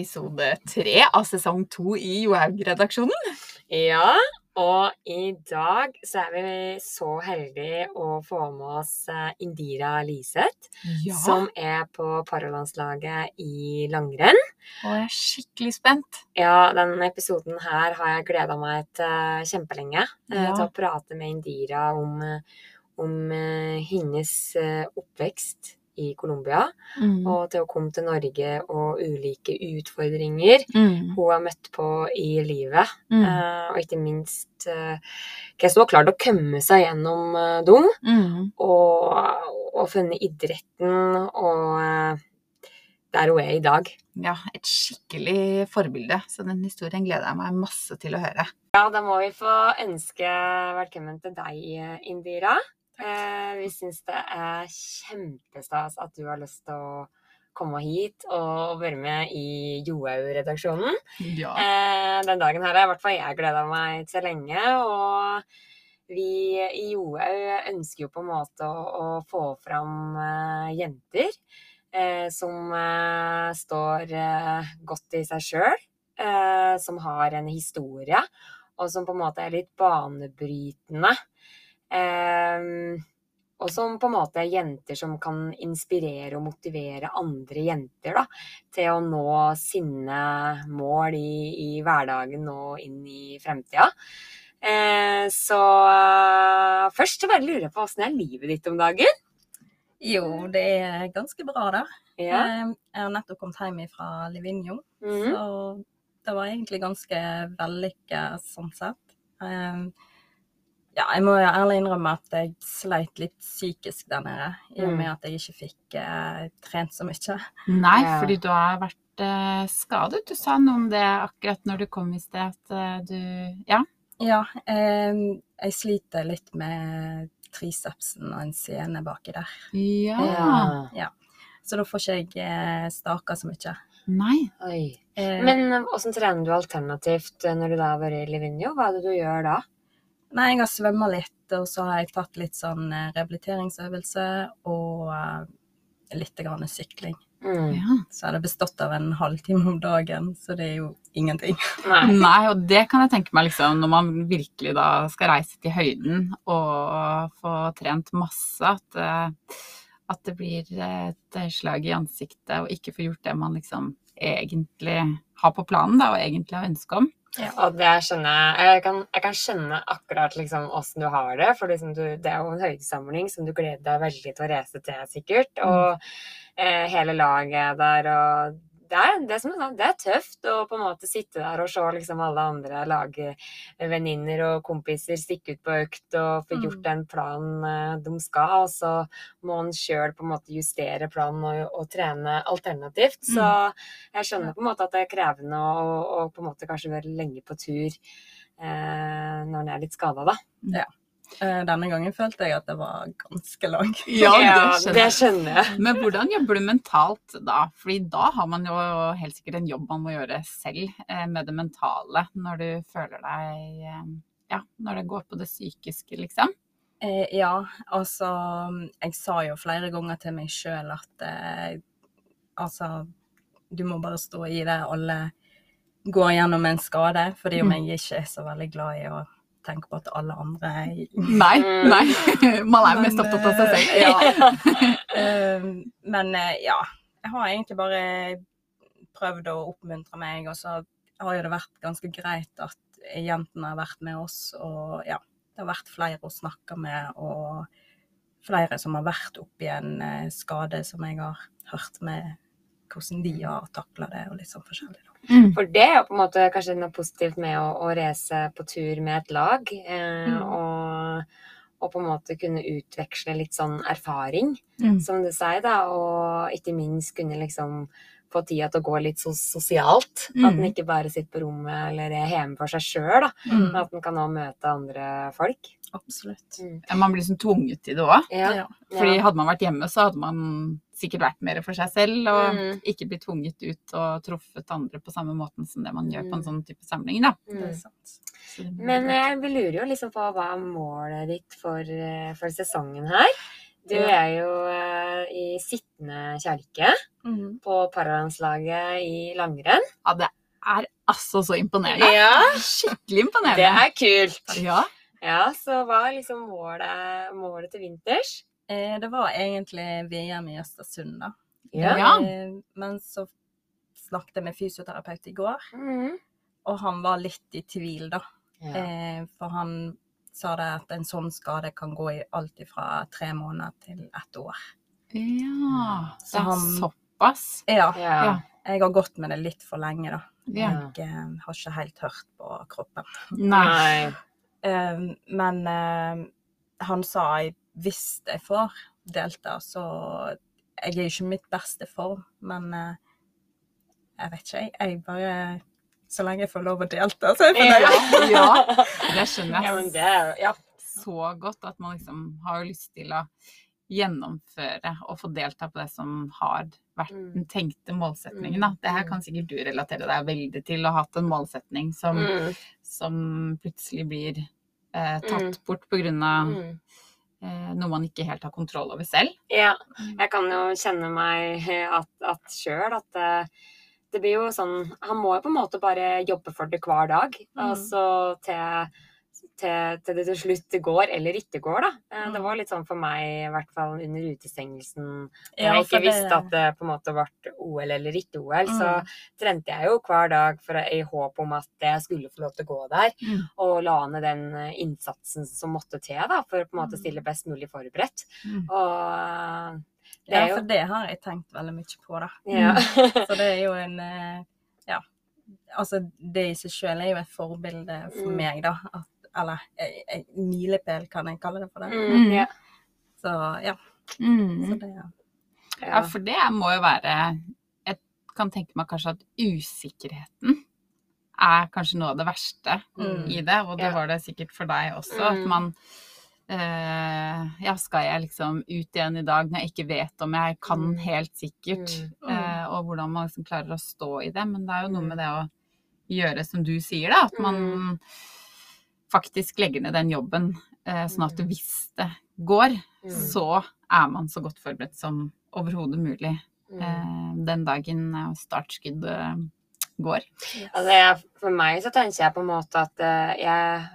episode tre av sesong to i Johaug-redaksjonen. Ja, og i dag så er vi så heldige å få med oss eh, Indira Liseth, Ja, som er på paralandslaget i langrenn. og jeg er skikkelig spent. Ja, denne episoden her har jeg gleda meg til kjempelenge. eh, Ja. Til å prate med Indira om, eh, om eh, hennes eh, oppvekst i Colombia. Mm. Og til å komme til Norge og ulike utfordringer Mm. hun har møtt på i livet. Mm. Eh, og ikke minst uh, hvordan hun har klart å komme seg gjennom uh, dem. Mm. Og, og funnet idretten og eh, der hun er i dag. Ja, et skikkelig forbilde. Så den historien gleder jeg meg masse til å høre. Ja, da må vi få ønske velkommen til deg, eh, Indira. Eh, vi syns det er kjempestas at du har lyst til å komme hit og være med i Johaug-redaksjonen. Ja. Eh, den dagen her har i hvert fall jeg gleda meg til lenge. Og vi i Johaug ønsker jo på en måte å, få fram eh, jenter eh, som står godt i seg sjøl, eh, som har en historie, og som på en måte er litt banebrytende. Eh, og som på en måte er jenter som kan inspirere og motivere andre jenter da, til å nå sine mål i, i hverdagen og inn i fremtida. Eh, så først så bare lurer jeg på åssen er livet ditt om dagen? Jo, det er ganske bra, da. Ja. Eh, Jeg har nettopp kommet hjem fra Livigno, Mhm. så det var egentlig ganske vellykket sånn sett. Eh, Ja, jeg må jo ærlig innrømme at jeg sleit litt psykisk der nede, i og Mm. med at jeg ikke fikk eh, trent så mye. Nei, Ja. fordi du har vært eh, skadet. Du sa noe om det akkurat når du kom i sted, at eh, du Ja. Ja, eh, jeg sliter litt med tricepsen og en sene baki der. Ja. Ja. Så da får ikke jeg eh, staka så mye. Nei. Oi. Eh, Men åssen trener du alternativt når du da har vært i Livigno? Hva er det du gjør da? Nei, jeg har svømma litt, og så har jeg tatt litt sånn eh, rehabiliteringsøvelse og eh, litt grann sykling. Mm. Ja. Så er det bestått av en halvtime om dagen, så det er jo ingenting. Nei. Nei, og det kan jeg tenke meg liksom, når man virkelig da skal reise til høyden og få trent masse, at, eh, at det blir et slag i ansiktet og ikke få gjort det man liksom egentlig har på planen da, og egentlig har ønske om. Og det skjønner jeg. Jeg kan, jeg kan skjønne akkurat liksom åssen du har det. For liksom du, det er jo en høydesamling som du gleder deg veldig til å reise til, sikkert. Og eh, hele laget der og det er, det, er som, det er tøft å på en måte sitte der og se liksom alle andre lage venninner og kompiser stikke ut på økt og få Mm. gjort den planen eh, de skal, og så må en sjøl på en måte justere planen og, og trene alternativt. Så jeg skjønner på en måte at det er krevende å, å på en måte kanskje være lenge på tur eh, når en er litt skada, da. Eh, Denne gangen følte jeg at det var ganske lang. Ja, det skjønner det jeg. skjønner jeg. Men hvordan jobber du mentalt da? Fordi da har man jo helt sikkert en jobb man må gjøre selv eh, med det mentale, når du føler deg eh, Ja, når det går på det psykiske, liksom. Eh, ja, altså Jeg sa jo flere ganger til meg sjøl at eh, altså Du må bare stå i det. Alle går gjennom en skade. Fordi om jeg ikke er så veldig glad i å tenke på at alle andre Nei, Mm. nei. Man er mest Men, opptatt av seg selv. eh, Ja. Eh, men eh, ja, jeg har egentlig bare prøvd å oppmuntre meg, og så har jo det vært ganske greit at jentene har vært med oss, og ja, det har vært flere å snakke med, og flere som har vært oppi en skade som jeg har hørt med hvordan de har takla det, og litt sånn forskjellig. Mm. For det er jo på en måte kanskje noe positivt med å, å reise på tur med et lag. Eh, Mm. og, og på en måte kunne utveksle litt sånn erfaring, Mm. som du sier, da. Og ikke minst kunne liksom få tida til å gå litt så sosialt. At en Mm. ikke bare sitter på rommet eller er hjemme for seg sjøl, da. Men at en kan også møte andre folk. Absolutt. Mm. Man blir liksom tvunget til det òg. Ja. Ja. Fordi hadde man vært hjemme, så hadde man sikkert vært mer for seg selv, og Mm. ikke blitt tvunget ut og truffet andre på samme måten som det man gjør på en Mm. sånn type samling, da. Det er Mm. Men greit. eh, vi lurer jo liksom på hva er målet ditt for, eh, for sesongen her. Du er jo eh, i sittende kjerke mm. på paralandslaget i langrenn. Ja, det er altså så imponerende. Ja, Skikkelig det er kult. Ja. Ja, så hva er liksom målet, målet til vinters? Eh, det var egentlig VM i Østersund, da. Ja. Eh, men så snakket jeg med fysioterapeut i går, mm. og han var litt i tvil, da. Ja. Eh, for han sa det at en sånn skade kan gå i alt fra tre måneder til ett år. ja. Så Det er han- såpass. Ja, Ja. Ja. jeg har gått med det litt for lenge, da. Ja. Jeg har ikke helt hørt på kroppen. Nei. Eh, men eh, han sa at hvis jeg får delta, så Jeg er jo ikke mitt beste form, men eh, jeg vet ikke, jeg. Jeg bare Så lenge jeg får lov å delta, så er jeg fornøyd. Ja. Det skjønner jeg det Ja. så godt at man liksom har lyst til å gjennomføre og få delta på det som har vært Mm. den tenkte målsetningen. Da. Det her kan sikkert du relatere deg veldig til, å ha hatt en målsetning som, Mm. som plutselig blir eh, tatt Mm. bort av Mm. eh, noe man ikke helt har kontroll over selv. Ja. Jeg kan jo kjenne meg at, at sjøl at det, det blir jo sånn Han må jo på en måte bare jobbe for det hver dag. Mm. Altså til, til, til det til slutt går eller ikke går, da. Mm. Det Mm. var litt sånn for meg, i hvert fall under utestengelsen. Da Ja, jeg ikke det- visste at det på en måte ble OL eller ikke OL, så Mm. trente jeg jo hver dag for, i håp om at jeg skulle få lov til å gå der. Mm. Og la ned den eh, innsatsen som måtte til da, for på en måte Mm. stille best mulig forberedt. Mm. Og det Ja, er for det har jeg tenkt veldig mye på, da. ja. Så det er jo en eh, Ja. Altså, det i seg sjøl er jo et forbilde for Mm. meg, da. At, eller en milepæl, kan jeg kalle det for det. Mm, ja. Så ja. Mm. Så det, Ja, Ja. for det må jo være Jeg kan tenke meg kanskje at usikkerheten er kanskje noe av det verste Mm. i det, og det Ja. var det sikkert for deg også. At Mm. man eh, Ja, skal jeg liksom ut igjen i dag når jeg ikke vet om jeg kan Mm. helt sikkert, Mm. eh, og hvordan man liksom klarer å stå i det. Men det er jo noe Mm. med det å gjøre som du sier, da. At man Mm. Faktisk legger ned den jobben, eh, sånn at Mm. hvis det går, Mm. så er man så godt forberedt som overhodet mulig Mm. eh, den dagen eh, startskuddet går. Altså, jeg, for meg så tenker jeg på en måte at jeg,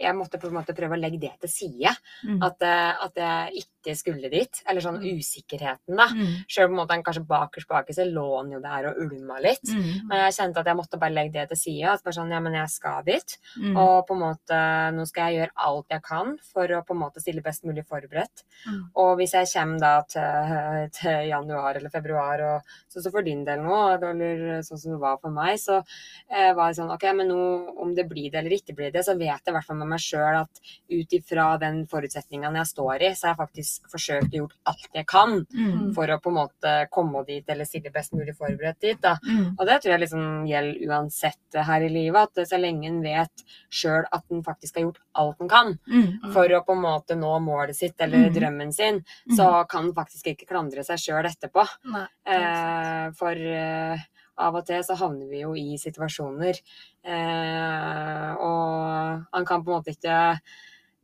jeg måtte på en måte prøve å legge det til side. Mm. At, at jeg ikke skulle dit. Eller sånn Mm. usikkerheten, da. Mm. Sjøl på en måte kanskje bakerst baki så lå han jo der og ulma litt. Mm. Men jeg kjente at jeg måtte bare legge det til side. At bare sånn, ja, men jeg skal dit. Mm. Og på en måte, nå skal jeg gjøre alt jeg kan for å på en måte stille best mulig forberedt. Mm. Og hvis jeg kommer da til, til januar eller februar, og sånn som for din del nå, eller sånn som det var for meg, så eh, var det sånn OK, men nå, om det blir det eller ikke blir det, så vet jeg i hvert fall med meg sjøl at ut ifra den forutsetningen jeg står i, så er jeg faktisk forsøkt å gjort alt jeg kan Mm. for å på en måte komme dit eller stille best mulig forberedt dit. Mm. Og det tror jeg liksom gjelder uansett her i livet, at så lenge en vet sjøl at en faktisk har gjort alt en kan Mm. for å på en måte nå målet sitt eller Mm. drømmen sin, så kan en faktisk ikke klandre seg sjøl etterpå. Nei. Eh, for eh, av og til så havner vi jo i situasjoner, eh, og han kan på en måte ikke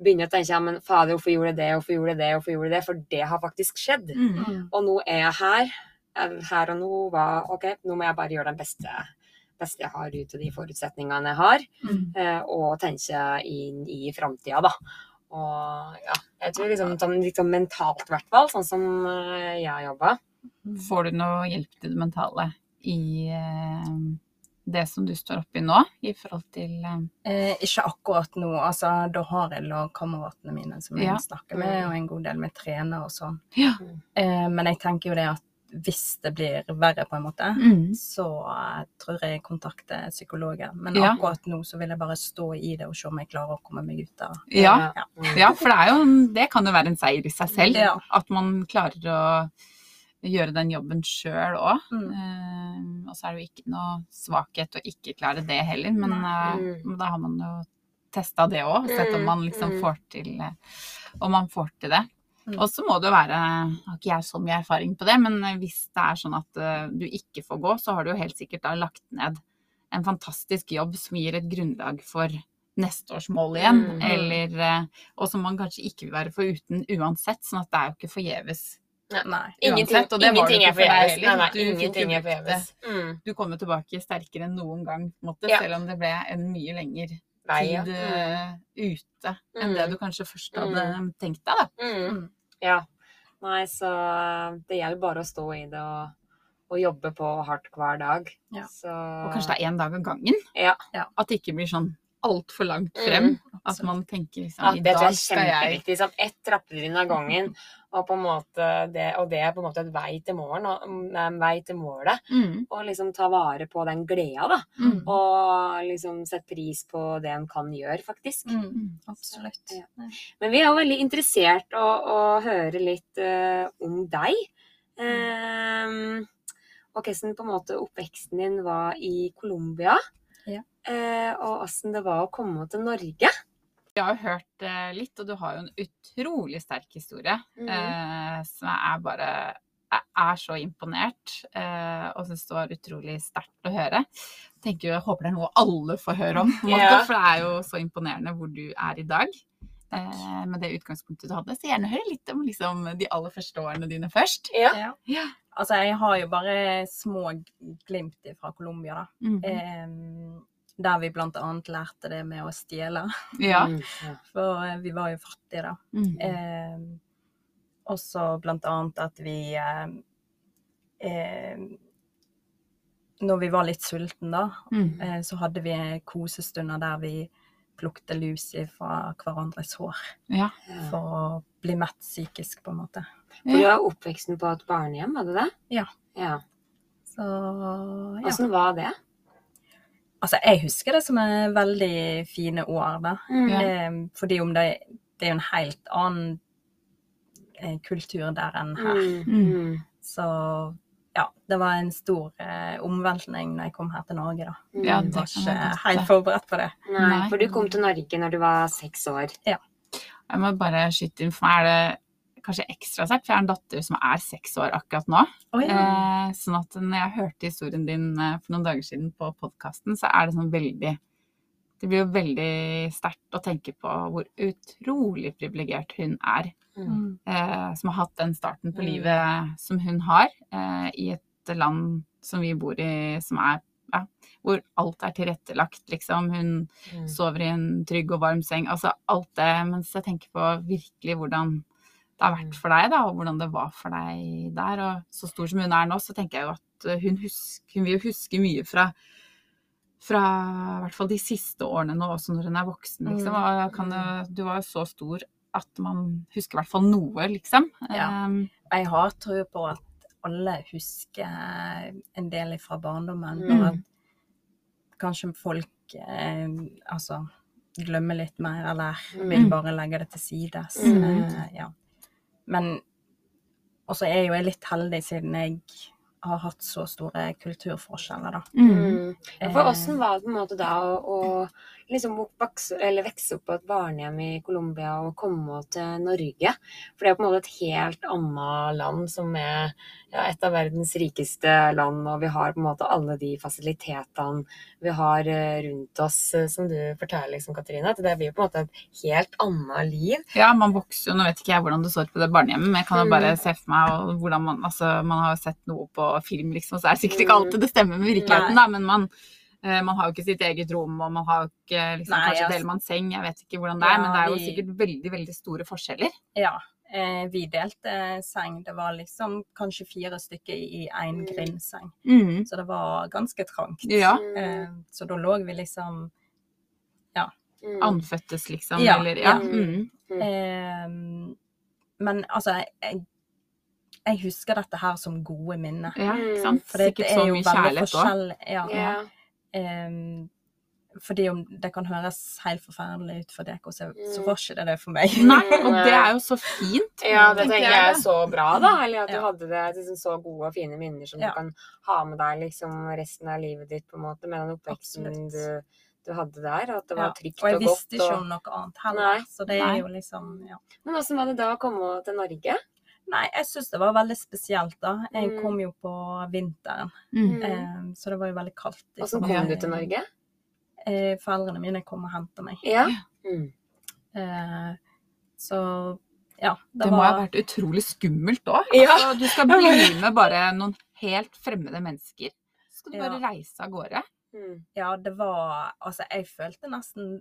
begynne å tenke ja, men fader, hvorfor gjorde jeg det, hvorfor gjorde jeg det, hvorfor gjorde jeg det? For det har faktisk skjedd. Mm. Mm. Og nå er jeg her. Eh, Her og nå var OK, nå må jeg bare gjøre den beste, beste jeg har ut av de forutsetningene jeg har, Mm. eh, og tenke inn i framtida, da. Og ja, jeg tror liksom liksom sånn mentalt, i hvert fall, sånn som eh, jeg jobba. Får du noe hjelp til det mentale i eh, det som du står oppi nå, i forhold til eh, Eh, ikke akkurat nå. altså Da har jeg lagkameratene mine som jeg Ja. snakker med, og en god del med trener og sånn. Ja. Eh, men jeg tenker jo det at hvis det blir verre, på en måte, Mm. så eh, tror jeg kontakter psykologen. Men Ja. akkurat nå så vil jeg bare stå i det og se om jeg klarer å komme meg ut av Ja. Ja. Ja, for det, er jo, det kan jo være en seier i seg selv. At man klarer å gjøre den jobben sjøl òg. Mm. og så er det jo ikke noe svakhet å ikke klare det heller, men uh, Mm. da har man jo testa det òg, sett om man liksom Mm, mm. får til eh, Om man får til det. Mm. Og så må det jo være Har ikke jeg så mye erfaring på det, men hvis det er sånn at du ikke får gå, så har du jo helt sikkert da lagt ned en fantastisk jobb som gir et grunnlag for neste års mål igjen. Mm. Eller, og som man kanskje ikke vil være foruten uansett. Sånn at det er jo ikke forgjeves. Nei. Ingenting, Uansett, og det var det ikke for deg heller. Du ingenting er forgjeves. Mm. Du kommer tilbake sterkere enn noen gang, måtte, Ja. selv om det ble en mye lengre tid Mm. eh, ute enn Mm. det du kanskje først hadde tenkt deg. da. Mm. Mm. Ja. Nei, så det gjelder bare å stå i det og, og jobbe på hardt hver dag. Ja. Så Og kanskje det er én dag av gangen. Ja. Ja. At det ikke blir sånn altfor langt Mm. frem. At man tenker liksom Ja, I det tror jeg er kjempeviktig. Liksom, ett trappetrinn av gangen. Og, det, og det er på en måte et vei til morgen, og, en vei til målet. mm. Og liksom ta vare på den gleda, da. Mm. Og liksom sette pris på det en kan gjøre, faktisk. Mm. Absolutt. Ja. Men vi er jo veldig interessert å, å høre litt uh, om deg. Um, og hvordan på en måte oppveksten din var i Colombia. Ja. Eh, og åssen det var å komme til Norge. Jeg har jo hørt eh, litt, og du har jo en utrolig sterk historie. mm. Eh, som jeg er bare Jeg er så imponert, eh, og syns det var utrolig sterkt å høre. Tenker Jeg håper det er noe alle får høre om, på en måte, Ja. for det er jo så imponerende hvor du er i dag. Eh, med det utgangspunktet du hadde. Så gjerne høre litt om liksom, de aller første årene dine først. Ja. Ja. Ja. Altså, jeg har jo bare små glimt fra Colombia, da. Mm -hmm. eh, der vi annet lærte det med å stjele. ja. Mm. For eh, vi var jo fattige, da. Mhm. Eh, også annet at vi eh, Når vi var litt sultne, da, Mhm. eh, så hadde vi kosestunder der vi plukte lus fra hverandres hår. ja. For å bli mett psykisk, på en måte. For du var oppveksten på et barnehjem, var det det? Ja. ja. Så ja. Åssen var det? Altså, jeg husker det som er veldig fine år, da. Mm. Eh, fordi om det, det er jo en helt annen eh, kultur der enn her. Mm. Mm. Så ja, det var en stor eh, omveltning når jeg kom her til Norge, da. Mm. Ja, Jeg det var ikke helt forberedt på det. Nei, Nei. for du kom til Norge når du var seks år. Jeg må bare skyte inn, for meg er det kanskje ekstra sterkt, for jeg har en datter som er seks år akkurat nå. Oi, Eh, sånn at når jeg hørte historien din eh, for noen dager siden på podkasten, så er det sånn veldig Det blir jo veldig sterkt å tenke på hvor utrolig privilegert hun er. Mm. Eh, som har hatt den starten på Mm. livet som hun har, eh, i et land som vi bor i, som er ja, hvor alt er tilrettelagt, liksom. Hun Mm. sover i en trygg og varm seng. Altså alt det. Mens jeg tenker på virkelig hvordan det har vært for deg, da, og hvordan det var for deg der. Og så stor som hun er nå, så tenker jeg jo at uh, hun, husk, hun vil jo huske mye fra fra i hvert fall de siste årene nå, også når hun er voksen, liksom. Mm. Og kan, du var jo så stor at man husker i hvert fall noe, liksom. Ja. Um, Jeg har tro på at alle husker en del fra barndommen, Mm. og at kanskje folk eh, altså glemmer litt mer, eller vil Mm. bare legge det til sides. Mm. Eh, ja. Men også er jo jeg litt heldig siden jeg har hatt så store kulturforskjeller, da. mm. For åssen var det på en måte da å, å liksom vokse, eller vokse opp på et barnehjem i Colombia og komme til Norge? For det er på en måte et helt annet land som er ja, et av verdens rikeste land, og vi har på en måte alle de fasilitetene vi har eh, rundt oss, eh, som du forteller, liksom, Katrine. At det blir jo på en måte et helt annet liv. Ja, man vokser jo, nå vet ikke jeg hvordan det så ut på det barnehjemmet, men jeg kan jo bare Mm. se for meg og hvordan man, altså man har jo sett noe på film liksom, så er det sikkert ikke alltid det stemmer med virkeligheten da, men man, eh, man har jo ikke sitt eget rom, og man har jo ikke, liksom, Nei, kanskje altså- deler man seng, jeg vet ikke hvordan det er, men det er jo vi- sikkert veldig, veldig store forskjeller. Ja. Eh, vi delte seng. Det var liksom kanskje fire stykker i én Mm. grindseng. Mm. Så det var ganske trangt. Ja, Eh, så da lå vi liksom Mm. anføttes liksom, Ja, eller, ja. ja. Mm. eh, Men altså, jeg, jeg husker dette her som gode minner. Ja, Mm. ikke sant? For det, Sikkert så er jo mye veldig kjærlighet forskjellig. Ja. Ja. Um, fordi om det kan høres helt forferdelig ut for dere, så, så Mm. var ikke det det for meg. Nei, og det er jo så fint. Ja, det tenker jeg er så bra, da. Eller at du Ja. hadde det liksom, så gode og fine minner som Ja. du kan ha med deg liksom resten av livet ditt, på en måte, med den oppveksten Absolutt. du, du hadde der. At det Ja, var trygt Og godt. og, jeg visste ikke Og... om noe annet heller, Nei. så det er jo liksom ja. Men åssen var det da å komme til Norge? Nei, jeg syns det var veldig spesielt, da. Jeg Mm. kom jo på vinteren, Mm. eh, så det var jo veldig kaldt. Og Åssen kom du til- Norge? eh, foreldrene mine kom og hentet meg. Ja. Mm. Eh, så ja. Det må ha vært utrolig skummelt òg. Ja. Altså, du skal bli med bare noen helt fremmede mennesker. Så skal du Ja. bare reise av gårde. Mm. Ja, det var Altså, jeg følte nesten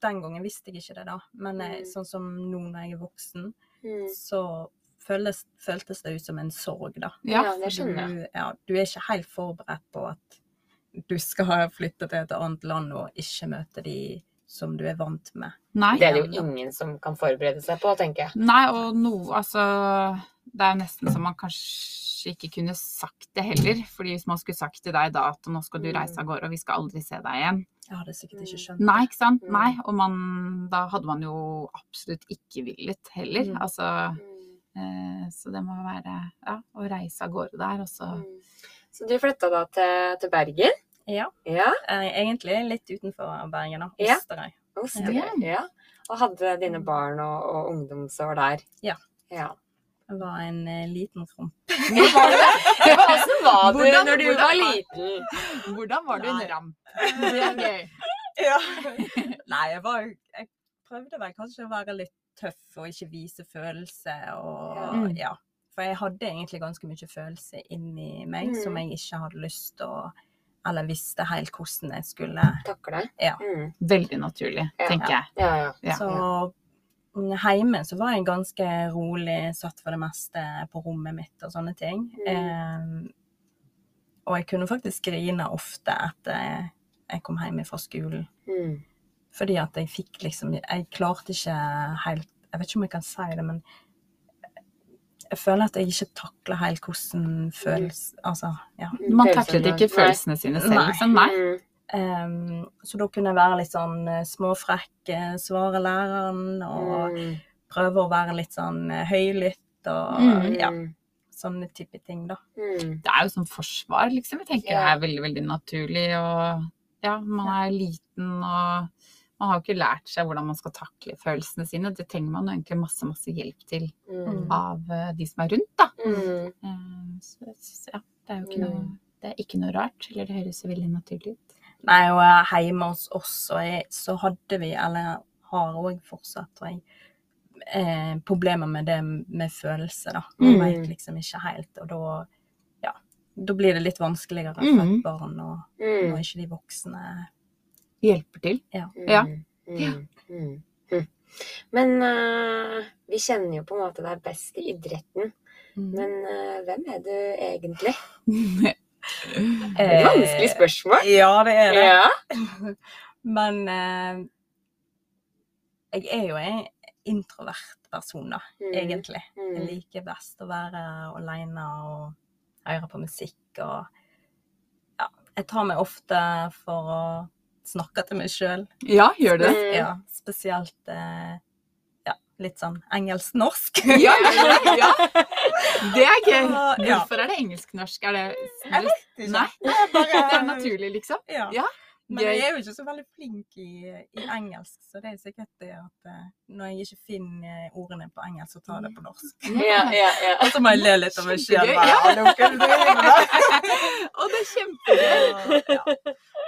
Den gangen visste jeg ikke det, da. Men eh, Mm. sånn som nå når jeg er voksen, Mm. så føles, føltes det ut som en sorg, da. Ja, det skjønner jeg. Du, ja, du er ikke helt forberedt på at du skal flytte til et annet land og ikke møte de som du er vant med. Nei. Det er det jo ingen som kan forberede seg på, tenker jeg. Nei, og noe Altså, det er jo nesten som man kanskje ikke kunne sagt det heller. fordi hvis man skulle sagt til deg da at nå skal du Mm. reise av gårde, og vi skal aldri se deg igjen. Jeg hadde sikkert ikke skjønt Nei, ikke sant? Mm. Nei. Og man, da hadde man jo absolutt ikke villet heller. Mm. Altså, Mm. Så det må være ja, å reise av gårde der, og så Mm. Så du flytta da til, til Bergen? Ja, Ja. eh, egentlig litt utenfor Bergen, da. Ja. Osterøy. Osterøy. Ja. Og hadde dine barn og, og ungdomsår der? Ja. ja. Det var en eh, liten rump. Hvordan var det? Åssen var du Hvordan- når du var var- liten? Hvordan var du en ramp? Det er gøy. Ja. Nei, jeg var Jeg prøvde vel kanskje å være litt tøff og ikke vise følelser og Ja. ja. For jeg hadde egentlig ganske mye følelse inni meg Mm. som jeg ikke hadde lyst til å Eller visste helt hvordan jeg skulle Takle? Ja. Mm. Veldig naturlig, Ja. tenker jeg. Ja, ja. Ja. Så mm, hjemme så var jeg ganske rolig, satt for det meste på rommet mitt og sånne ting. Mm. Eh, og jeg kunne faktisk grine ofte etter jeg kom hjem fra skolen. Mm. Fordi at jeg fikk liksom Jeg klarte ikke helt Jeg vet ikke om jeg kan si det, men jeg føler at jeg ikke takler helt hvordan føles Altså, ja. Man Følelsene. taklet ikke følelsene sine selv, Nei. liksom. Nei. Mm. Ehm, så da kunne jeg være litt sånn eh, småfrekk, eh, svare læreren, og Mm. prøve å være litt sånn eh, høylytt og Mm. ja, sånne type ting, da. Mm. Det er jo som forsvar, liksom. Jeg tenker yeah. det er veldig, veldig naturlig. Og ja, man er liten og man har jo ikke lært seg hvordan man skal takle følelsene sine. Det trenger man jo egentlig masse, masse hjelp til Mm. av eh, de som er rundt, da. Mm. Eh, Så så ja, det er jo ikke Mm. noe det er ikke noe rart, eller det høres jo veldig naturlig ut. Nei, og eh, hjemme hos oss så hadde vi, eller har òg fortsatt, tror jeg, eh, problemer med det med følelser, da. Man Mm. vet liksom ikke helt, og da ja, da blir det litt vanskeligere for Mm. et barn og Mm. når ikke de voksne Hjelper til. Ja. Ja. Mm. Mm. Mm. Mm. Men uh, vi kjenner jo på en måte deg best i idretten. Mm. Men uh, hvem er du egentlig? Eh, Et vanskelig spørsmål. Ja, det er det. Ja. Men uh, jeg er jo en introvert person, da, Mm. egentlig. Jeg Mm. liker best å være alene og høre på musikk og Ja, jeg tar meg ofte for å snakke til meg sjøl. Ja, gjør det. Ja, spesielt eh, ja, litt sånn engelsk-norsk. Ja, ja, det. ja. Det er gøy. Hvorfor er det engelsk-norsk? Er det Jeg vet ikke. Nei, Det er bare det er naturlig, liksom. Ja. Ja, Men jeg er jo ikke så veldig flink i, i engelsk, så det er sikkert det at eh, når jeg ikke finner ordene på engelsk, så tar jeg det på norsk. Ja, ja, ja. Og så må jeg le litt av meg sjøl. Ja. Det er kjempegøy. Ja. Så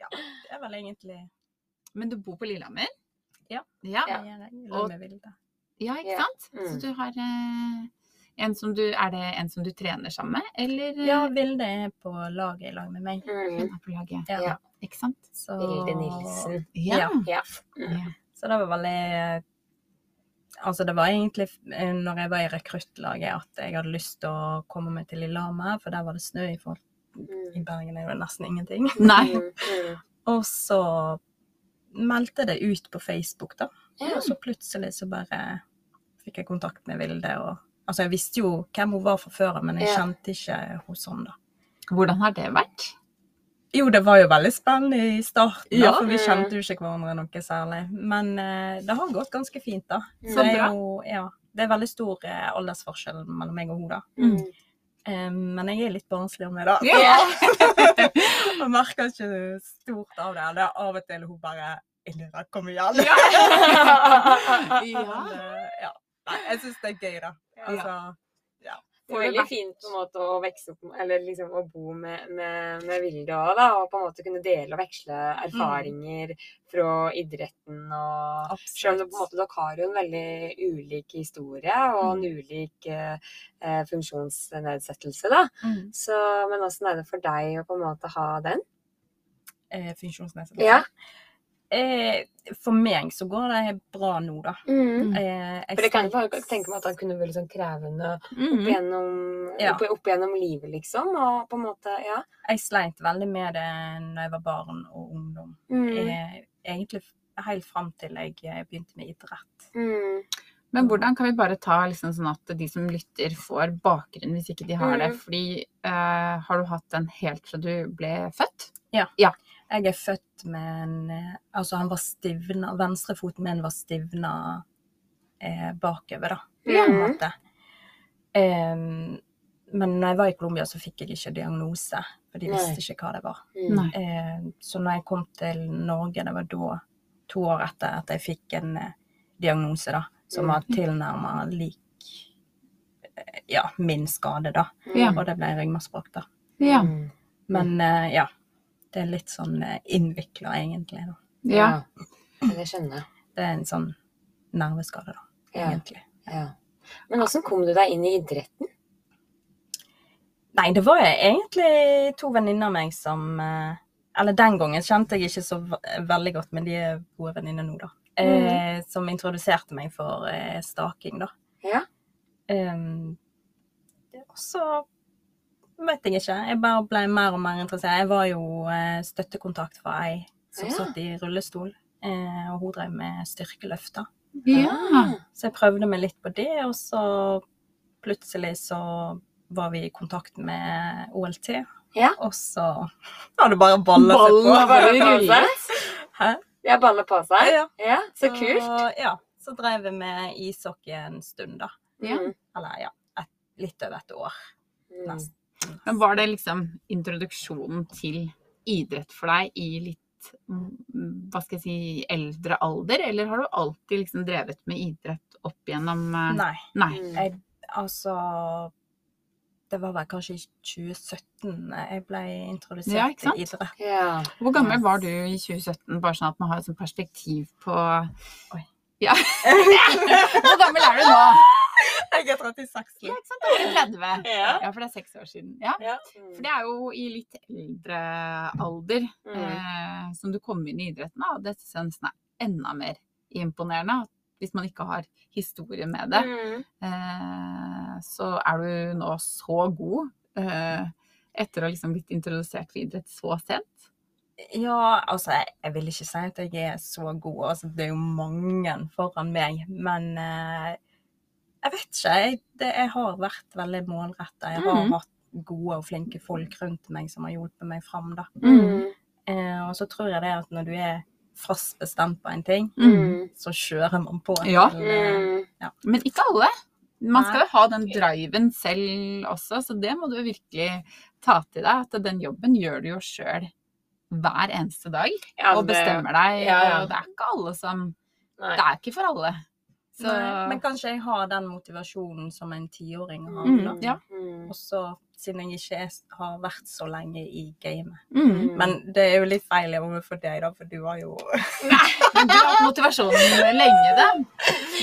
ja, det er vel egentlig Men du bor på Lillehammer? Ja. Ja, Ja. Jeg Og- ja ikke sant? Så Mm. du har eh, en som du Er det en som du trener sammen med, eller? eh, Ja, Vilde er på laget i lag med meg. Mm. Hun er på laget. Ja. Ja. Ikke sant? Så, Vilde Nilsen. Ja. Ja. ja. så det var veldig Altså, det var egentlig eh, når jeg var i rekruttlaget at jeg hadde lyst til å komme meg til Lillehammer, for der var det snø i forhold I Mm. Bergen er det nesten ingenting. Nei. Mm. Mm. Og så meldte det ut på Facebook, da. Og så plutselig så bare fikk jeg kontakt med Vilde. Og, altså, jeg visste jo hvem hun var fra før av, men jeg kjente ikke henne sånn, da. Hvordan har det vært? Jo, det var jo veldig spennende i starten, Ja. for vi kjente jo ikke hverandre noe særlig. Men uh, det har gått ganske fint, da. Så det er jo, ja, det er veldig stor eh, aldersforskjell mellom meg og henne, da. Mm. Men jeg er litt barnslig med det. Ja. Og merker ikke stort av det. Det er av og til hun bare Elira, kom igjen! Ja. Eh, ja. Nei, jeg syns det er gøy, da. Altså. Det er veldig fint på en måte å vokse opp Eller liksom å bo med, med, med Vilde òg, da. Og på en måte kunne dele og veksle erfaringer fra idretten og Selv om på en måte, dere har jo en veldig ulik historie og en ulik eh, eh, funksjonsnedsettelse, da. Mm. Så, men åssen er det for deg å på en måte ha den? Eh, funksjonsnedsettelse. Ja. Eh, for meg så går det bra nå, da. Mm. Eh, For det kan jeg tenke meg at han kunne vært sånn krevende opp Mhm. gjennom, Ja. opp, opp gjennom livet, liksom. Og på en måte, ja. Jeg sleit veldig med det når jeg var barn og ungdom. Mm. Eh, egentlig helt fram til jeg eh, begynte med idrett. Mm. Men hvordan kan vi bare ta liksom sånn at de som lytter får bakgrunn hvis ikke de har det? Mm. Fordi eh, har du hatt den helt fra du ble født? Jeg er født med en eh, Altså, han var stivna Venstrefoten min var stivna eh, bakover, da. På en Mm. måte. Um, men når jeg var i Colombia, så fikk jeg ikke diagnose. For de Nei. visste ikke hva det var. Mm. Eh, så når jeg kom til Norge, det var da, to år etter at jeg fikk en eh, diagnose, da, som Mm. var tilnærma lik eh, ja, min skade, da. Ja. Og det ble ryggmargsbråk, da. Ja. Mm. Men eh, ja. Det er litt sånn uh, innvikla, egentlig. da. ja. Ja, Det skjønner jeg. Det er en sånn nerveskade, da, Ja. egentlig. Ja. Men åssen kom du deg inn i idretten? Nei, det var egentlig to venninner av meg som eh, Eller den gangen kjente jeg ikke så veldig godt, men de er gode venninner nå, da. Eh, som introduserte meg for eh, staking, da. Ja. Um, og så vet jeg ikke. Jeg bare ble mer og mer interessert. Jeg var jo eh, støttekontakt for ei som Ja. satt i rullestol, eh, og hun drev med styrkeløfter. ja. Så jeg prøvde meg litt på det, og så plutselig så var vi i kontakt med OLT. Ja. Og så har det bare balla seg på. Bare seg? Hæ? Ja, balla på seg? Ja. Ja, så kult. Ja. Så drev vi med ishockey en stund, da. Ja. Eller ja, et, litt over et år. Mm. Nesten. Men var det liksom introduksjonen til idrett for deg i litt mm, hva skal jeg si, eldre alder, eller har du alltid liksom drevet med idrett opp gjennom eh, Nei. Nei. Jeg, altså Det var vel kanskje i 2017 jeg ble introdusert Ja, ikke sant? til idrett. Ja. Hvor gammel var du i 2017, bare sånn at man har et sånt perspektiv på Oi. Ja. Hvor gammel er du nå? Jeg er 36 Ja, ikke sant? Da er 30. Ja. Ja, for det er seks år siden. Ja. Ja. For det er jo i litt eldre alder Mm. eh, som du kom inn i idretten. Og Det synes jeg nesten er enda mer imponerende. Hvis man ikke har historie med det, Mm. eh, så er du nå så god eh, etter å ha liksom blitt introdusert for idrett så sent. Ja, altså, jeg, jeg vil ikke si at jeg er så god. Altså, det er jo mange foran meg. Men eh, jeg vet ikke. Jeg, det, jeg har vært veldig målretta. Jeg har mm. hatt gode og flinke folk rundt meg som har hjulpet meg fram. Da. Mm. Eh, og så tror jeg det at når du er fast bestemt på en ting, Mm. så kjører man på. Ja. til, Mm. Men ikke alle. Man skal jo ha den driven selv også, så det må du virkelig ta til deg. At den jobben gjør du jo sjøl hver eneste dag. Ja, og bestemmer deg. ja, ja. Og det er ikke alle som Nei. Det er ikke for alle. Så Nei, men kanskje jeg har den motivasjonen som en tiåring har. Mm, ja. Mm. Og så, siden jeg ikke er, har vært så lenge i gamet. mm. Men det er jo litt feil overfor deg, da, for du har jo Men du har hatt motivasjonen lenge, da.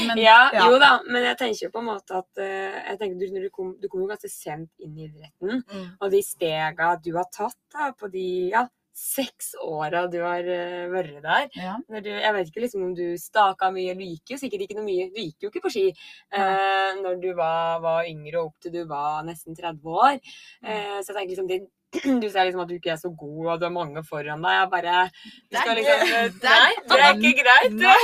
Men, Ja, Ja. jo da, men jeg tenker jo på en måte at eh, jeg tenker du, når du, kom, du kom jo ganske sent inn i idretten. Og de stega du har tatt da, på de ja, seks åra du har eh, vært der ja. du, Jeg vet ikke liksom om du staka mye, du gikk jo sikkert ikke noe mye. Du gikk jo ikke på ski eh, når du var, var yngre og opp til du var nesten 30 år. Eh, så jeg tenker liksom det, Du sier liksom at du ikke er så god og du har mange foran deg. Jeg bare du skal liksom, er Nei, det er ikke greit. Nei.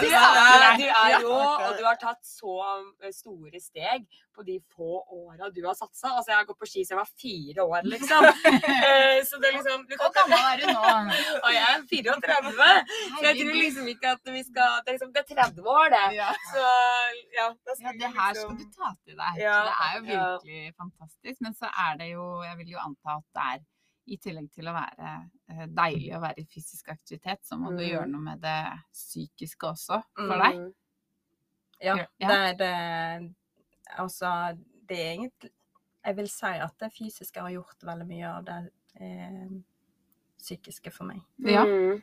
Du er, rå, og du har tatt så eh, store steg på de få åra du har satsa. Altså, jeg har gått på ski siden jeg var fire år, liksom. Eh, Så det er liksom du Hvor gammel er du nå? Og jeg er 34. Så jeg tror liksom ikke at vi skal Det er, liksom, det er 30 år, det. Ja. Så ja, Ja, det her liksom- skal du ta til deg. Ja, det er jo ja. virkelig fantastisk. Men så er det jo Jeg vil jo anta at det er i tillegg til å være eh, deilig å være i fysisk aktivitet, så må du Mm. gjøre noe med det psykiske også for Mm. deg. Mm. Ja, Ja. det, det Altså, det er egentlig Jeg vil si at det fysiske har gjort veldig mye av det eh, psykiske for meg. Ja. Mm.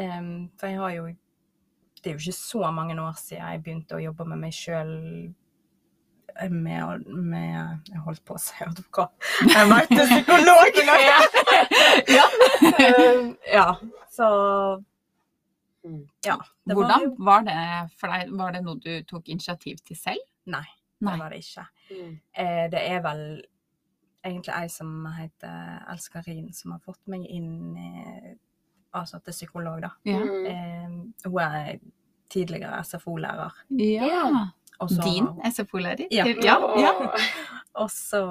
Em, for jeg har jo Det er jo ikke så mange år siden jeg begynte å jobbe med meg sjøl med, med Jeg holdt på å si advokat. Jeg mente psykolog! Ja. Ja, så Mm. Ja. det var Hvordan var det for deg? Var det noe du tok initiativ til selv? Nei, Nei. det var det ikke. Mm. Eh, det er vel egentlig ei som heter Elskarin, som har fått meg inn i Altså til psykolog, da. Ja. Mm. Eh, hun er tidligere SFO-lærer. ja. Også, Din SFO-lærer? Ja. ja. ja. Åh, Og så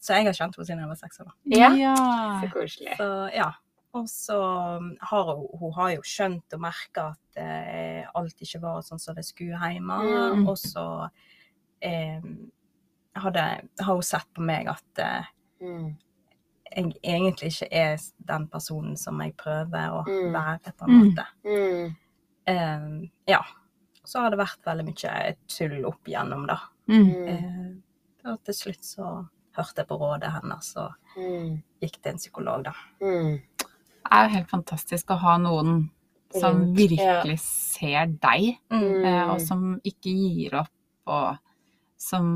Så jeg har kjent henne siden jeg var seks år. Ja. Ja. Så koselig. Så ja. Og så har hun, hun har jo skjønt og merka at eh, alt ikke var sånn som det skulle hjemme. Mm. Og så eh, hadde, har hun sett på meg at eh, Mm. jeg egentlig ikke er den personen som jeg prøver å Mm. være, på en måte. Mm. Eh, ja. Så har det vært veldig mye tull opp igjennom, da. Mm. Eh, og til slutt så hørte jeg på rådet hennes og Mm. gikk til en psykolog, da. Mm. Det er jo helt fantastisk å ha noen som virkelig virkelig ser deg, Mm. eh, og som ikke gir opp, og som,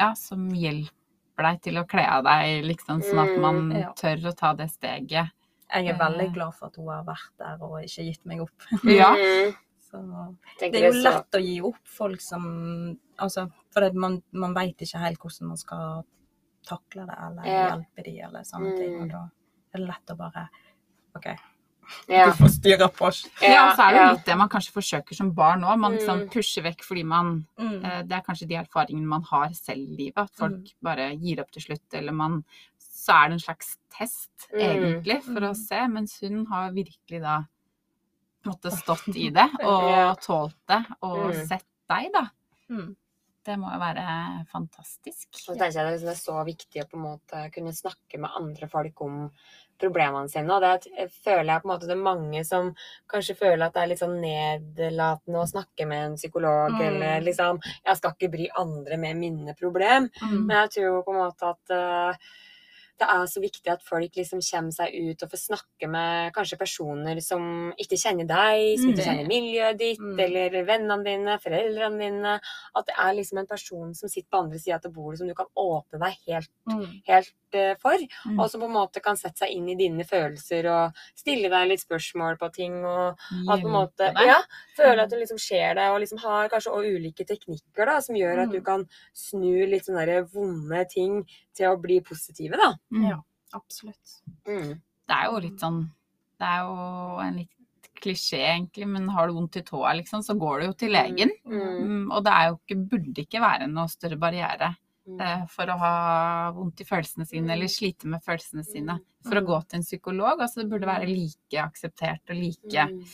ja, som hjelper deg til å kle av deg, liksom, sånn at man Mm, ja. tør å ta det steget. Jeg er Eh. veldig glad for at hun har vært der og ikke gitt meg opp. Ja. Mm. Så det er jo lett å gi opp folk som Altså, for det, man, man veit ikke helt hvordan man skal takle det, eller Ja. hjelpe de, eller sånne ting. Mm. Og da er det lett å bare OK, Ja. du får styre på. Ja, så er det jo litt det man kanskje forsøker som barn òg. Man liksom Mm. pusher vekk fordi man Mm. eh, Det er kanskje de erfaringene man har selv i livet, at folk Mm. bare gir opp til slutt, eller man Så er det en slags test, Mm. egentlig, for å Mm. se, mens hun har virkelig da på en måte stått i det, og Ja. tålt det, og Mm. sett deg, da. Mm. Det må jo være fantastisk. Så tenker jeg liksom, det er så viktig å på en måte kunne snakke med andre folk om problemene sine. Og det er- føler jeg på en måte det er mange som kanskje føler at det er litt sånn nedlatende å snakke med en psykolog, Mm. eller liksom Jeg skal ikke bry andre med mine problem. Mm. Men jeg tror på en måte at uh, det er så viktig at folk liksom kommer seg ut og får snakke med kanskje personer som ikke kjenner deg, som Mm. ikke kjenner miljøet ditt, Mm. eller vennene dine, foreldrene dine. At det er liksom en person som sitter på andre sida av bordet som du kan åpne deg helt, Mm. helt for. Mm. Og som på en måte kan sette seg inn i dine følelser og stille deg litt spørsmål på ting. og at på en måte, ja, føle at du liksom ser det, og liksom har kanskje også ulike teknikker da, som gjør at du Mm. kan snu litt sånne vonde ting til å bli positive, da. Mm. Ja. Absolutt. Mm. Det er jo litt sånn Det er jo en litt klisjé, egentlig, men har du vondt i tåa, liksom, så går du jo til legen. Mm. Mm, og det er jo ikke, burde ikke være noe større barriere Mm. eh, for å ha vondt i følelsene sine, eller slite med følelsene sine, for å Mm. gå til en psykolog. Altså det burde være like akseptert og like Mm.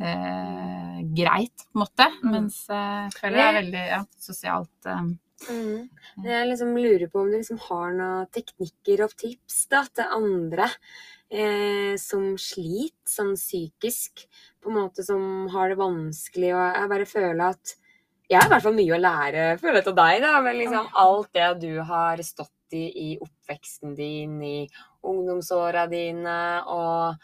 Eh, greit, på en måte. Mm. Mens eh, jeg føler det er veldig ja, sosialt eh, Mm. Jeg liksom lurer på om du liksom har noen teknikker og tips da, til andre eh, som sliter sånn psykisk, på en måte som har det vanskelig, og jeg bare føler at jeg har i hvert fall mye å lære føler jeg, til deg, da, men liksom alt det du har stått i i oppveksten din, i ungdomsåra dine, og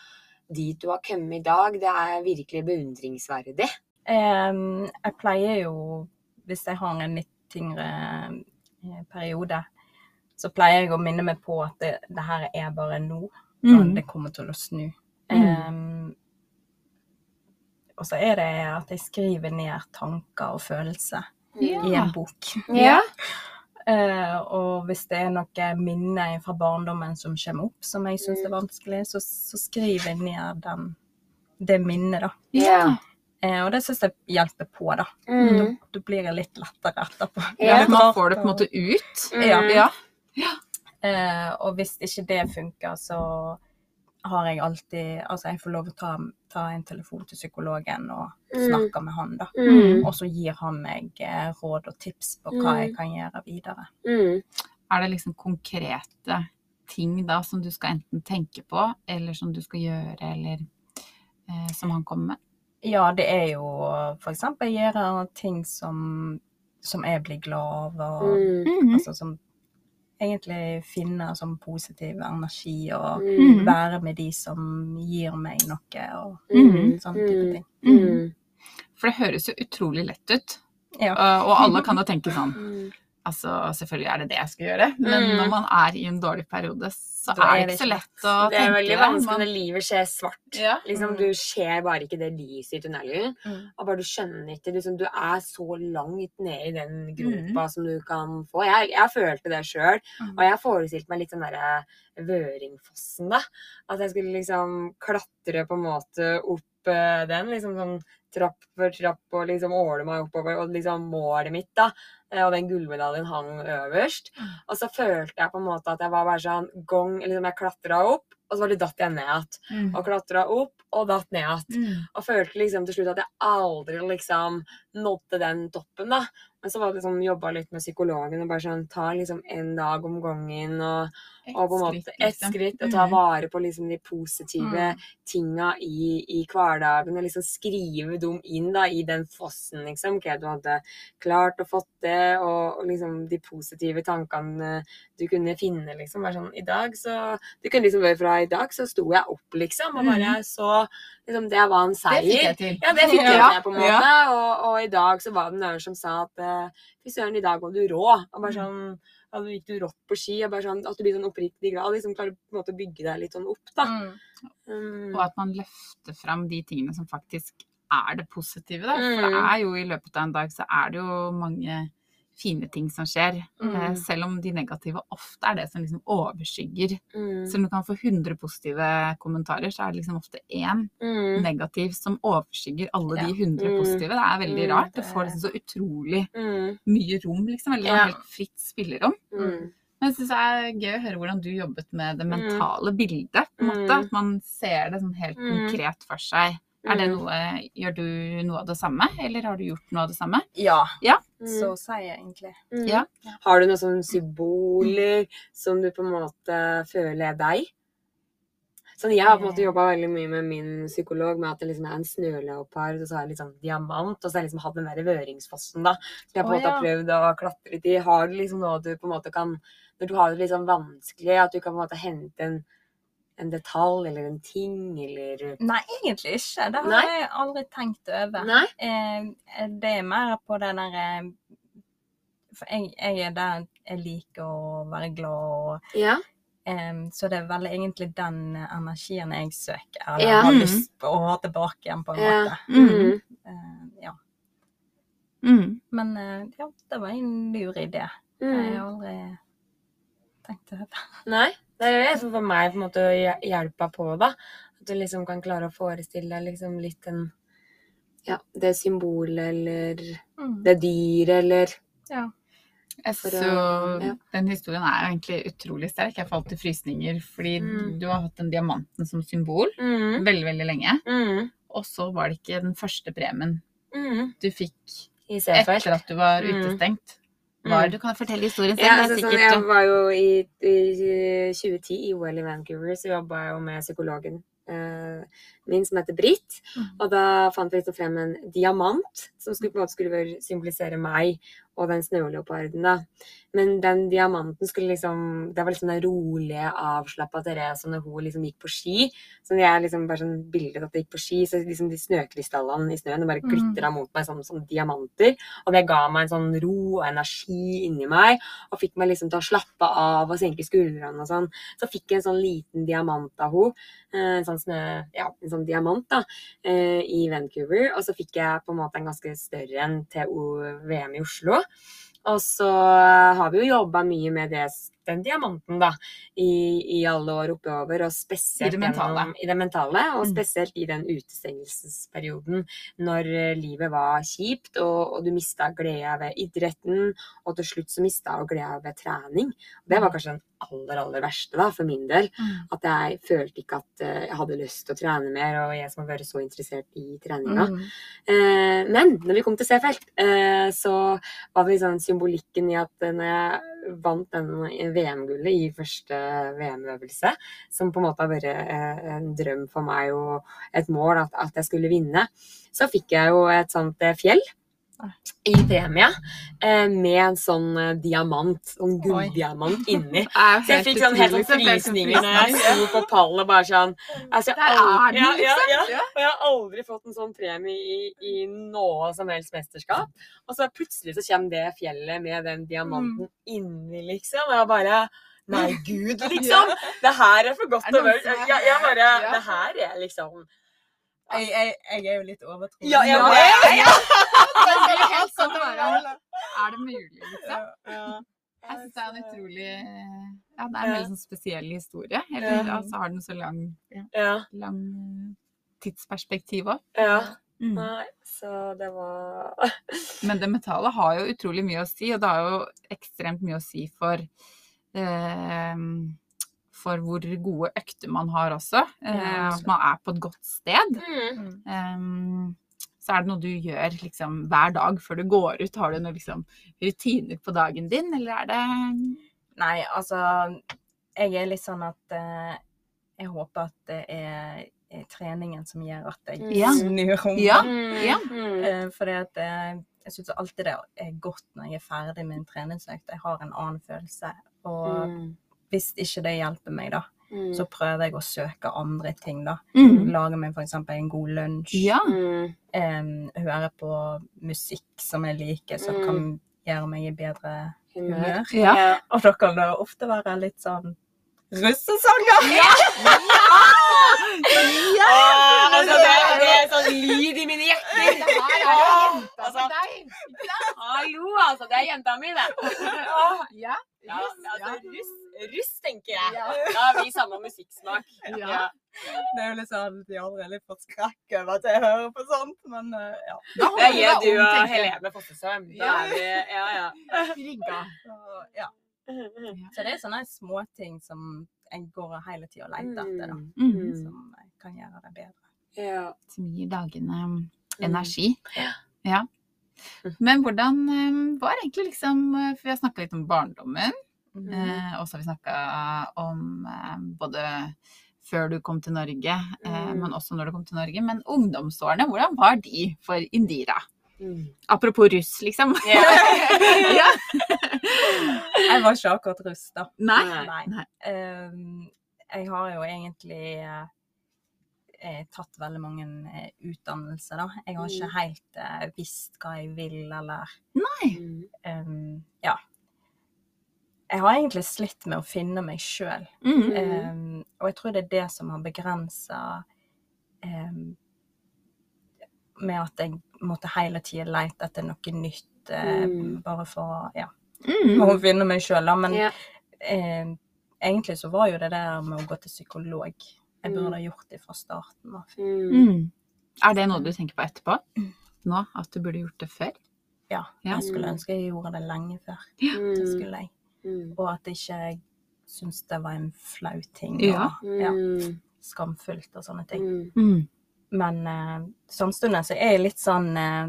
dit du har kommet i dag, det er virkelig beundringsverdig. Um, jeg pleier jo, hvis jeg har en litt tyngre eh, periode, så pleier jeg å minne meg på at det, det her er bare nå, og mm. det kommer til å snu. Mm. Em, og så er det at jeg skriver ned tanker og følelser Ja. i en bok. Ja. Uh, og hvis det er noe minne fra barndommen som kommer opp som jeg syns er vanskelig, så, så skriver jeg ned den, det minnet, da. Ja. Eh, og det syns jeg hjelper på, da. Mm. Da, da blir jeg litt lettere etterpå. Ja, da man får det på en måte ut. Ja. Mm. Ja. Eh, og hvis ikke det funker, så har jeg alltid Altså, jeg får lov å ta, ta en telefon til psykologen og Mm. snakke med han, da. Mm. Og så gir han meg eh, råd og tips på hva Mm. jeg kan gjøre videre. Mm. Er det liksom konkrete ting da som du skal enten tenke på, eller som du skal gjøre, eller eh, som han kommer med? Ja, det er jo eksempel gjøre ting som som jeg blir glad av. Og, Mm. Mhm. Altså som egentlig finne sånn positiv energi og Mm. være med de som gir meg noe og mm. sånn type ting. Mm. For det høres jo utrolig lett ut. Ja. Og alle kan jo tenke sånn Mm. Altså, selvfølgelig er det det jeg skal gjøre, men Mm. når man er i en dårlig periode, så det er det det ikke så lett å tenke Det er veldig det. vanskelig når livet skjer svart. Ja. Liksom, Mm. du ser bare ikke det lyset i tunnelen. Mm. Og bare du skjønner ikke liksom, Du er så langt nede i den gropa Mm. som du kan få. Jeg, jeg følte det sjøl. Mm. Og jeg forestilte meg litt sånn derre Vøringfossen, da. At jeg skulle liksom klatre på en måte opp eh, den. Liksom sånn trapp for trapp og liksom åle meg oppover. Og liksom målet mitt, da. eh, Og den gullmedaljen hang øverst. Mm. Og så følte jeg på en måte at jeg var bare sånn gong Liksom jeg klatra opp, og så bare datt jeg ned igjen. Mm. Og klatra opp, og datt ned igjen. Mm. Og følte liksom til slutt at jeg aldri liksom nådde den toppen, da. Men så var det liksom jobba litt med psykologen og bare sånn ta liksom en dag om gangen og, og på en måte ett liksom. skritt og ta Mm. vare på liksom de positive Mm. tinga i, i hverdagen og liksom skrive dem inn da i den fossen, liksom. Hva du hadde klart og fått det, og, og liksom de positive tankene du kunne finne, liksom. Bare sånn i dag så Du kunne liksom være fra i dag så sto jeg opp, liksom, og bare så liksom Det var en seier. Det fikk jeg til. Ja, det fikk jeg Ja, med, på en måte. ja. Og, og i dag så var det noen som sa at fy søren, i dag var du rå. Og bare sånn ja, gikk du rått på ski. Og bare sånn, at du blir sånn oppriktig glad. Liksom klarer på en måte å bygge deg litt sånn opp, da. Mm. Mm. Og at man løfter fram de tingene som faktisk er det positive. Da. For det Mm. er jo i løpet av en dag så er det jo mange fine ting som skjer. Mm. Eh, Selv om de negative ofte er det som liksom overskygger. Mm. Selv om du kan få 100 positive kommentarer, så er det liksom ofte én Mm. negativ som overskygger alle de Ja. 100 Mm. positive. Det er veldig Mm. rart. Du får liksom så utrolig Mm. mye rom, liksom. Eller Ja. helt fritt spillerom. Mm. Men jeg syns det er gøy å høre hvordan du jobbet med det Mm. mentale bildet. på en måte. Mm. At man ser det sånn helt Mm. konkret for seg. Er det Mm. noe, Gjør du noe av det samme, eller har du gjort noe av det samme? Ja, Ja. Mm. så sier jeg egentlig. Mm. Ja. Har du noen sånne symboler som du på en måte føler er deg? Sånn, jeg har på en måte jobba veldig mye med min psykolog med at det liksom er en snøleopard, og så har jeg litt sånn diamant, og så har jeg liksom hatt den der Vøringsfossen, da. Som jeg på en oh, måte har ja. prøvd å klatre litt i. Har du liksom noe du på en måte kan Når du har det litt sånn vanskelig, at du kan på en måte hente en, en detalj eller en ting, eller Nei, egentlig ikke. Det har Nei? jeg aldri tenkt over. Nei? Eh, det er mer på den derre For jeg, jeg er der jeg liker å være glad og Ja. eh, Så det er vel egentlig den energien jeg søker, eller Ja. har Mm. lyst på å ha tilbake igjen, på en Ja. måte. Mm. Eh, ja. Mm. Men eh, ja, det var en lur idé. Jeg Mm. har aldri tenkt over. Nei. Det er det som for meg på en måte hj- hjelper på, da. At du liksom kan klare å forestille deg liksom litt den Ja, det symbolet eller Mm. det dyret eller Ja. Så For synes å- ja. Den historien er egentlig utrolig sterk. Jeg falt i frysninger fordi Mm. du har hatt den diamanten som symbol mm. veldig, veldig lenge. Mm. Og så var det ikke den første premien Mm. du fikk etter at du var Mm. utestengt. Var, Mm. du kan fortelle historien selv. Ja, altså, sånn, jeg var jo i, i 2010 i OL i Vancouver, så jobba jeg jo med psykologen eh, min som heter Britt. Mm. Og da fant vi liksom frem en diamant som skulle, på en måte skulle symbolisere meg og den snøleoparden. da. Men den diamanten skulle liksom Det var liksom den rolige, avslappa Therese når hun liksom gikk på ski. Så det jeg liksom bare sånn bildet at det gikk på ski, så liksom de snøkrystallene i snøen bare Mm. glitra mot meg som, som diamanter. Og det ga meg en sånn ro og energi inni meg, og fikk meg liksom til å slappe av og senke skuldrene og sånn. Så fikk jeg en sånn liten diamant av henne. En sånn snø... Ja, en sånn diamant, da. eh, I Vancouver. Og så fikk jeg på en måte en ganske større en til VM i Oslo. Og så har vi jo jobba mye med det, den diamanten, da, i, i alle år oppover. Og spesielt I det mentale. gjennom- I det mentale, og Mm. spesielt i den utestengelsesperioden når eh, livet var kjipt, og, og du mista gleda ved idretten, og til slutt så mista du gleda ved trening. Det var kanskje den aller, aller verste da, for min del. Mm. At jeg følte ikke at eh, jeg hadde lyst til å trene mer, og jeg som har vært så interessert i treninga. Mm. Eh, men når vi kom til C-felt, eh, så var det liksom symbolikken i at eh, når jeg vant den VM-gullet i første VM-øvelse, som på en måte har vært eh, en drøm for meg og et mål at, at jeg skulle vinne, så fikk jeg jo et sånt eh, fjell i premie eh, med en sånn eh, diamant, sånn gulldiamant inni. Så jeg fikk sånn helt sånn frysninger når jeg sto på pallen og bare sånn altså, jeg er aldri- ja, ja, liksom. ja. Og jeg har aldri fått en sånn premie i, i noe som helst mesterskap. Og så plutselig så kommer det fjellet med den diamanten inni, liksom. Og jeg bare Nei, gud, liksom! Det her er for godt å være jeg bare Det her er liksom Jeg, jeg, jeg er jo litt overtroisk. Ja, jeg Ja, vet! ja, Det er det mulig, liksom? Ja. Jeg syns det er en utrolig Ja, det er en veldig sånn spesiell historie. Eller så altså, har den så lang, lang eh, tidsperspektiv òg. ja. Mm. Nei, så det var Men det metallet har jo utrolig mye å si, og det har jo ekstremt mye å si for eh, for hvor gode økter man har også. Eh, at man er på et godt sted. mm. Mm. Eh, så er det noe du gjør liksom, hver dag før du går ut. Har du noen liksom, rutiner på dagen din, eller er det Nei, altså Jeg er litt sånn at eh, jeg håper at det er, er treningen som gjør at jeg Ja. snur om. Ja. Mm. Ja. Mm. Eh, fordi at eh, jeg syns alltid det er godt når jeg er ferdig med en treningsøkt. Jeg har en annen følelse. Og Mm. Hvis ikke det hjelper meg, da, Mm. så prøver jeg å søke andre ting, da. Mm. Lage meg f.eks. en god lunsj. Ja. Um, høre på musikk som jeg liker, som kan gjøre meg i bedre humør. Ja. Og da kan det ofte være litt sånn russesanger. Åh, altså, det, det er sånn lyd i mine hjerter. Det her er jo jenta altså, for deg. Hallo, altså. Det er jenta mi, det. Ja. Ja, altså, russ, russ, tenker jeg. Ja. Da har vi samme musikksmak. Ja. Det er jo litt sånn at de har allerede fått skrekk over at jeg hører på sånt, men eh, ja. Det er jeg, du og. Helene Fossesøm. Da Ja. er vi Ja, ja. Rigga. Så, ja. Så det er sånne småting som en går hele tida og leter etter, da. Mm. Som kan gjøre det bedre. Ja. Som gir dagene Mm. energi. Ja. Men hvordan eh, var egentlig liksom For vi har snakka litt om barndommen. Mm. Eh, og så har vi snakka om eh, både før du kom til Norge, eh, Mm. men også når du kom til Norge. Men ungdomsårene, hvordan var de for Indira? Mm. Apropos russ, liksom. Ja. ja. Jeg var ikke akkurat russ, da. Nei. Nei. Nei. Ehm, jeg har jo egentlig eh, eh, tatt veldig mange eh, utdannelser, da. Jeg har ikke Mm. helt visst hva jeg vil, eller Nei. Um, Ja. Jeg har egentlig slitt med å finne meg sjøl. Mm. Um, og jeg tror det er det som har begrensa Med at jeg måtte hele tida lete etter noe nytt, eh, Mm. bare for å ja, Mm. finne meg sjøl, da. Men Ja. eh, egentlig så var jo det der med å gå til psykolog Jeg Mm. burde ha gjort det fra starten av. Mm. Mm. Er det noe du tenker på etterpå? Nå? At du burde gjort det før? Ja, Ja. jeg skulle ønske jeg gjorde det lenge før. Det Mm. skulle jeg. Mm. Og at ikke jeg syntes det var en flau ting. Og, ja, skamfullt og sånne ting. Mm. Mm. Men eh, samtidig så er jeg litt sånn eh,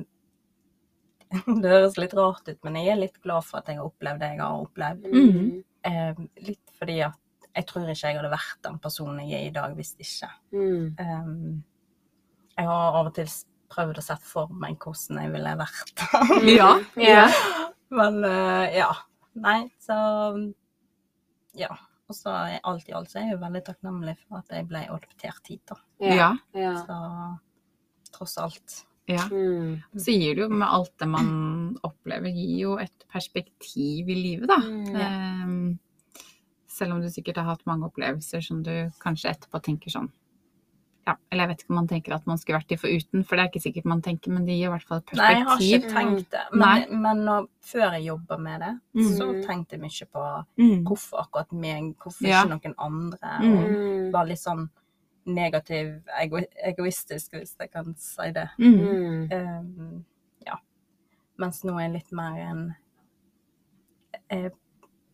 Det høres litt rart ut, men jeg er litt glad for at jeg har opplevd det jeg har opplevd. Mm. Eh, litt fordi at jeg tror ikke jeg hadde vært den personen jeg er i dag hvis ikke. Mm. Um, jeg har av og til prøvd å sette for meg hvordan jeg ville vært. Ja. Yeah. Men eh, ja. Nei, så Ja. Og så er alt i alt så er jeg jo veldig takknemlig for at jeg ble adoptert hit, da. Ja. Ja. Så tross alt. ja. Mm. Så gir det jo med alt det man opplever, gir jo et perspektiv i livet, da. Mm. Ehm, selv om du sikkert har hatt mange opplevelser som du kanskje etterpå tenker sånn ja, Eller jeg vet ikke om man tenker at man skulle vært de foruten, for det er ikke sikkert man tenker, men det gir i hvert fall et Nei, jeg har ikke tenkt det. Men, men når, før jeg jobba med det, Mm. så tenkte jeg mye på Mm. hvorfor akkurat meg, hvorfor Ja. ikke noen andre. Mm. Og Mm. var litt sånn negativ, ego egoistisk, hvis jeg kan si det. Um, ja. Mens nå er jeg litt mer en eh,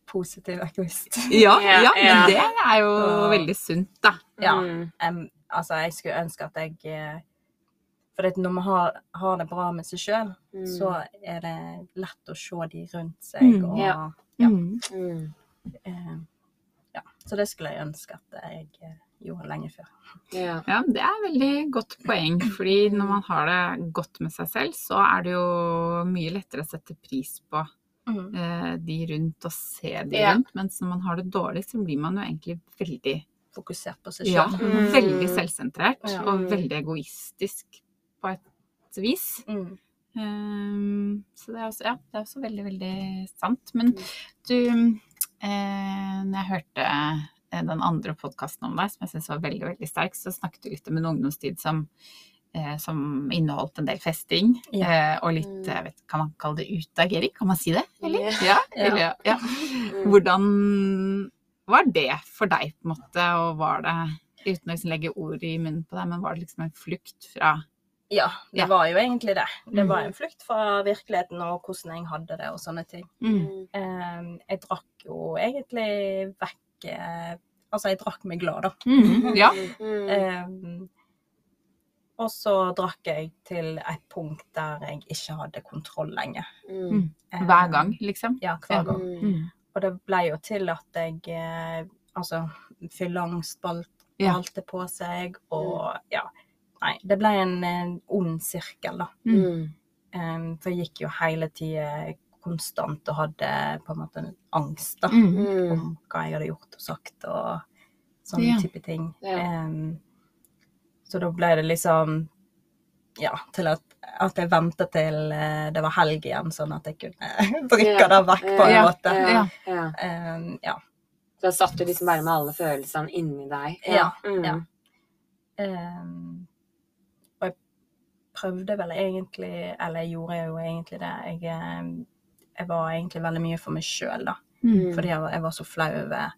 positiv egoist. Ja, Ja, men det er jo veldig sunt, da. Ja. Mm. Altså, jeg skulle ønske at jeg eh, For når man har, har det bra med seg sjøl, Mm. så er det lett å se de rundt seg. Mm, og, ja. Ja. Mm. Mm. eh, ja. Så det skulle jeg ønske at jeg eh, gjorde lenge før. Ja. Ja, det er veldig godt poeng. Fordi når man har det godt med seg selv, så er det jo mye lettere å sette pris på eh, de rundt og se de Ja. rundt. Mens når man har det dårlig, så blir man jo egentlig veldig Fokusert på seg Ja. Mm. veldig selvsentrert Ja. og veldig egoistisk på et vis. Mm. Um, så det er også, ja, det er også veldig, veldig sant. Men du, eh, når jeg hørte eh, den andre podkasten om deg, som jeg syns var veldig, veldig sterk, så snakket du litt om en ungdomstid som, eh, som inneholdt en del festing. Ja. Eh, og litt, Mm. jeg vet, kan man kalle det utagering? Kan man si det? Eller? Ja. Ja. Ja. eller, ja. Mm. Hvordan var det for deg, på en måte, og var det, uten å liksom legge ord i munnen på deg, men var det liksom en flukt fra Ja, det Ja. var jo egentlig det. Det Mm. var en flukt fra virkeligheten og hvordan jeg hadde det og sånne ting. Mm. Um, jeg drakk jo egentlig vekk eh, Altså, jeg drakk meg glad, da. Mm. Ja. Mm. Eh, og så drakk jeg til et punkt der jeg ikke hadde kontroll lenger. Mm. Eh, Hver gang, liksom? Ja, hver gang. Mm. Mm. Og det ble jo til at jeg eh, Altså, fylleangst balte på seg, og ja. Nei, det ble en, en ond sirkel, da. Mm. Um, for jeg gikk jo hele tida konstant og hadde på en måte en angst, da. Mm. Mm. Om hva jeg hadde gjort og sagt og sånne Ja. type ting. Ja. Um, så da ble det liksom Ja, til at, at jeg ventet til eh, det var helg igjen, sånn at jeg kunne drikke det vekk på en Ja. måte. Ja. Ja. Em, ja. Da satt du liksom bare med alle følelsene inni deg. Ja, Mm. ja. Em, og jeg prøvde vel egentlig, eller jeg gjorde jo egentlig det. Jeg, jeg var egentlig veldig mye for meg sjøl, da. Mm. Fordi jeg, var- jeg var så flau over